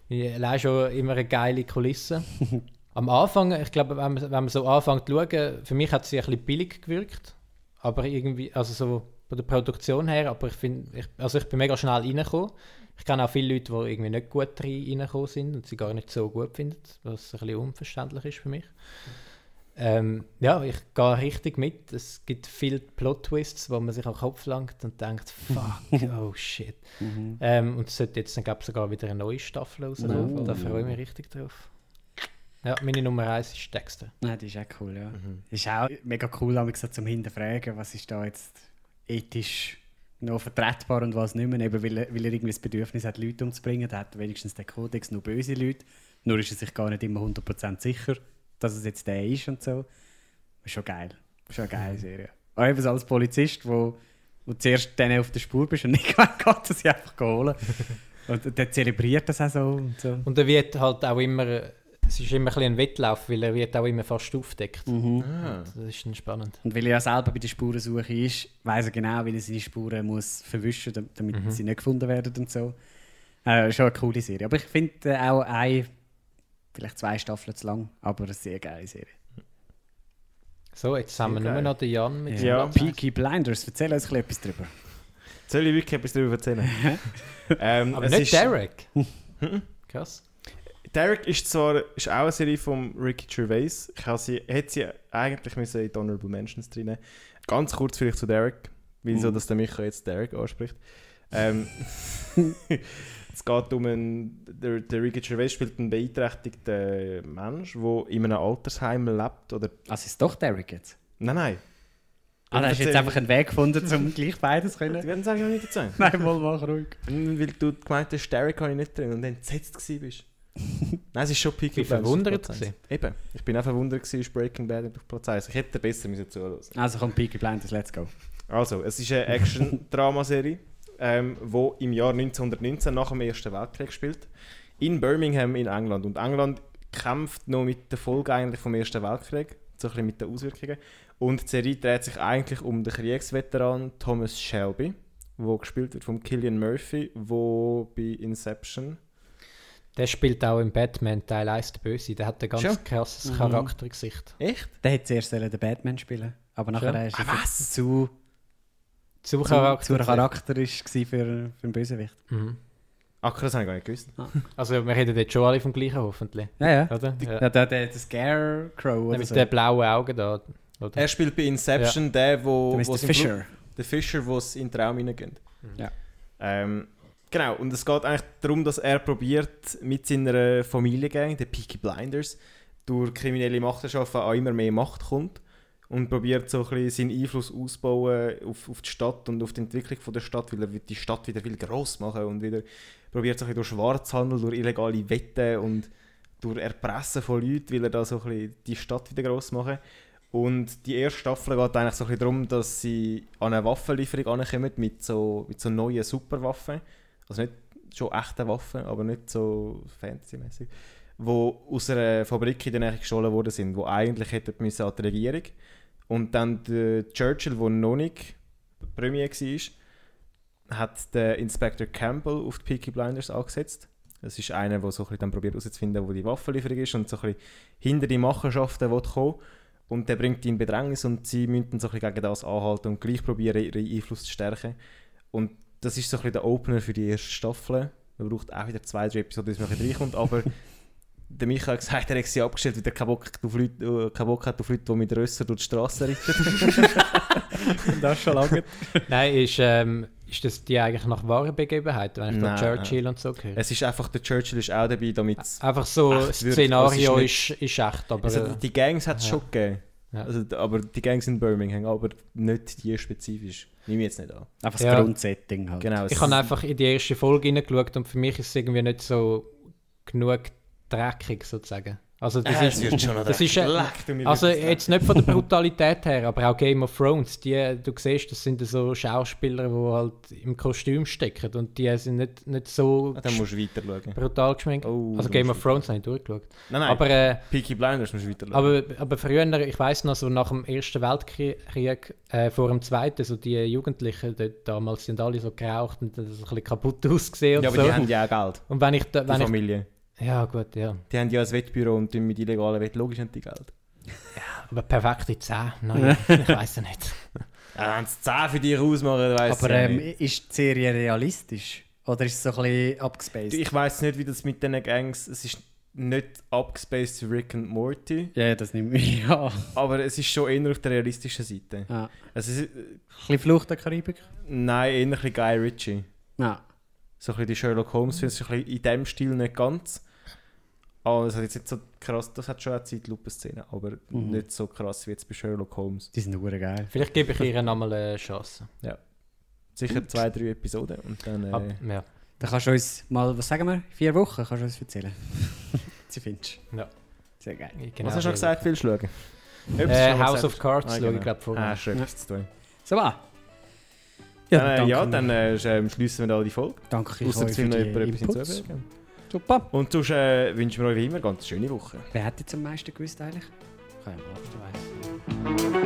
finde ich allein schon immer eine geile Kulisse. Am Anfang, ich glaube, wenn wenn man so anfängt zu schauen, für mich hat sie ein bisschen billig gewirkt. aber irgendwie, also so von der Produktion her, aber ich finde, ich, also ich bin mega schnell reingekommen. Ich kenne auch viele Leute, die irgendwie nicht gut rein- reingekommen sind und sie gar nicht so gut finden, was ein bisschen unverständlich ist für mich. Ähm, ja, ich gehe richtig mit. Es gibt viele Plot-Twists, wo man sich am Kopf langt und denkt, fuck, oh shit. Mhm. Ähm, und es sollte jetzt dann gab's sogar wieder eine neue Staffel rauskommen. Oh. Da freue ich mich richtig drauf. Ja, meine Nummer 1 ist Dexter. Nein, die ist auch cool, ja. Mhm. Ist auch mega cool, aber gesagt, zum Hinterfragen, was ist da jetzt ethisch noch vertretbar und was nicht mehr, eben weil, er, weil er irgendwie das Bedürfnis hat, Leute umzubringen. Da hat wenigstens der Kodex nur böse Leute. Nur ist er sich gar nicht immer 100% sicher, dass es jetzt der ist und so. Ist schon geil. Schon eine geile Serie. Auch eben als Polizist, wo, wo zuerst denen auf der Spur bist und nicht geht, dass sie einfach holen. Und der zelebriert das auch so und so. Und er wird halt auch immer, es ist immer ein, bisschen ein Wettlauf, weil er wird auch immer fast aufdeckt. Mhm. Ah. Das ist dann spannend. Und weil er ja selber bei der Spurensuche ist, weiß er genau, wie er seine Spuren muss verwischen muss, damit Mhm. sie nicht gefunden werden und so. Äh, schon eine coole Serie. Aber ich finde äh, auch eine, vielleicht zwei Staffeln zu lang, aber eine sehr geile Serie. So, jetzt haben wir nur noch den Jan mit Ja. seinem Peaky Blinders, erzähl uns ein bisschen etwas drüber. Soll ich wirklich etwas darüber erzählen? ähm, Aber es nicht ist- Derek. Mhm. Krass. Derek ist zwar ist auch eine Serie von Ricky Gervais. Ich habe sie, hätte sie eigentlich müssen in die Honorable Mentions drin. Ganz kurz vielleicht zu Derek, wieso Mhm. dass der Micha jetzt Derek anspricht. Ähm, es geht um einen, der, der Ricky Gervais spielt einen beeinträchtigten Mensch, der in einem Altersheim lebt. Oder, Also ist doch Derek jetzt? nein, nein. Ah, da hast du jetzt einfach einen Weg gefunden, um gleich beides zu Die können. werden es eigentlich noch nicht dazu. Nein, mal mach ruhig. Weil du gemeint hast, Derek habe ich nicht drin und dann entsetzt bist. Nein, es ist schon Peaky Ich bin Blinders verwundert. Eben, ich bin auch verwundert gewesen, ist Breaking Bad auf Platz 1. Ich hätte besser müssen zuhören. Also kommt Peaky Blinders, let's go. Also, es ist eine Action-Dramaserie, ähm, wo im Jahr 1919 nach dem Ersten Weltkrieg spielt. In Birmingham in England. Und England kämpft noch mit der Folge eigentlich vom Ersten Weltkrieg, so ein bisschen mit den Auswirkungen. Und die Serie dreht sich eigentlich um den Kriegsveteran Thomas Shelby, wo gespielt wird von Killian Murphy, wo bei Inception Der spielt auch im Batman Teil 1 der Böse. Der hat ein ganz Schon? krasses Mhm. Charaktergesicht. Echt? Der hätte zuerst sollen den Batman spielen aber nachher Schon? ist er Ah, zu, Zu zu, Charakter. zu charakterisch gewesen für, für einen Bösewicht. Mhm. Ach, das habe ich gar nicht gewusst. Also wir reden jetzt schon alle vom gleichen hoffentlich. Ja, ja. Oder? Ja. Der, der, der, der Scarecrow oder mit so. den blauen Augen da. Oder? Er spielt bei Inception der, wo, Der wo's Mr. Fisher. Der Fischer, wo es in den Traum hineingeht. Ja. Ähm, genau, und es geht eigentlich darum, dass er probiert, mit seiner Familiengang, den Peaky Blinders, durch kriminelle Machenschaften auch immer mehr Macht kommt und probiert so seinen Einfluss auszubauen auf, auf die Stadt und auf die Entwicklung von der Stadt, weil er die Stadt wieder viel gross machen und wieder probiert so durch Schwarzhandel, durch illegale Wetten und durch Erpressen von Leuten, will er da so die Stadt wieder gross machen. Und die erste Staffel geht eigentlich so ein darum, dass sie an eine Waffenlieferung ankommen mit so, mit so neuen Superwaffen. Also nicht schon echte Waffen, aber nicht so fantasymäßig. Die aus einer Fabrik in der Nähe gestohlen worden sind, die eigentlich hätten müssen an die Regierung. Und dann der Churchill, der noch nicht Premier war, hat den Inspector Campbell auf die Peaky Blinders angesetzt. Das ist einer, der so ein dann probiert herauszufinden, wo die Waffenlieferung ist und so ein hinter die Machenschaften will und der bringt die in Bedrängnis und sie müssen dann so gegen das anhalten und gleich probieren, ihren Einfluss zu stärken. Und das ist so ein der Opener für die erste Staffel. Man braucht auch wieder zwei, drei Episoden, bis man reinkommt, aber der Michael hat gesagt, er hat sie abgestellt, weil er keinen Bock, auf Leute, äh, keinen Bock hat auf Leute, die mit Rösser durch die Straße reiten. das schon lange. Nein, ist, ähm, ist das die eigentlich nach wahren Begebenheiten, wenn ich da Nein. Churchill und so höre? es ist einfach, der Churchill ist auch dabei, damit es... Einfach so, das. Szenario Es ist, ist ist, echt, aber... Also, äh, die Gangs hat es ja. schon gegeben. Ja. Also, aber die Gangs in Birmingham, aber nicht die spezifisch. Nehme ich jetzt nicht an. Einfach das Ja. Grundsetting halt. Genau, ich habe einfach in die erste Folge hineingeschaut und für mich ist es irgendwie nicht so genug dreckig sozusagen. Also das Äh, ist, schon das ist, äh, also jetzt nicht von der Brutalität her, aber auch Game of Thrones, die, du siehst, das sind so Schauspieler, die halt im Kostüm stecken und die sind nicht, nicht so Ah, dann musst du weiter schauen. brutal geschminkt. Oh, also Game of Thrones habe ich durchgeschaut. Nein, nein, Aber, äh, Peaky Blinders musst du weiter schauen. aber, aber früher, ich weiß noch, so nach dem Ersten Weltkrieg, äh, vor dem Zweiten, so die Jugendlichen dort damals sind alle so geraucht und das ein bisschen kaputt ausgesehen ja, und aber so. die haben ja auch Geld. und wenn ich, da, Die wenn ich Familie. Ja gut, ja. Die haben ja ein Wettbüro und tun mit illegalen Wett. Logisch haben die Geld. Aber perfekte 10, nein, ich weiß ja nicht. Ja, wenn es 10 für dich ausmachen, weiss Aber ich ja ähm, nicht. ist die Serie realistisch? Oder ist es so ein bisschen abgespaced? Ich weiß nicht, wie das mit diesen Gangs. Es ist nicht abgespaced wie Rick und Morty, ja, das nimmt mich an. aber es ist schon eher auf der realistischen Seite. Ja. Es ist, Ein bisschen Flucht der Karibik? nein, eher ein bisschen Guy Ritchie. Ja. So ein bisschen die Sherlock Holmes Filme, so ein bisschen in dem Stil nicht ganz. Aber es hat jetzt nicht so krass, das hat schon eine Zeitlupe-Szene, aber Mhm. nicht so krass wie jetzt bei Sherlock Holmes. Die sind nur geil. Vielleicht gebe ich ihr nochmal eine Chance. Sicher zwei, drei Episoden und dann... Äh, Ab, ja. Dann kannst du uns mal, was sagen wir, vier Wochen kannst du uns erzählen. Sie findest Ja. Sehr geil. Genau was hast du noch gesagt, viel schauen? Äh, House of Cards Ah, schaue ich genau. glaube vorher. Ah, schreibst zu tun. So, ah. Ja, dann, äh, ja, dann äh, sch- schließen wir da die Folge. danke ich Außer euch für noch jemand etwas hinzufügen. Super. Und sonst äh, wünschen wir euch wie immer eine ganz schöne Woche. Wer hat jetzt am meisten gewusst eigentlich? Ja mal, wer weiß.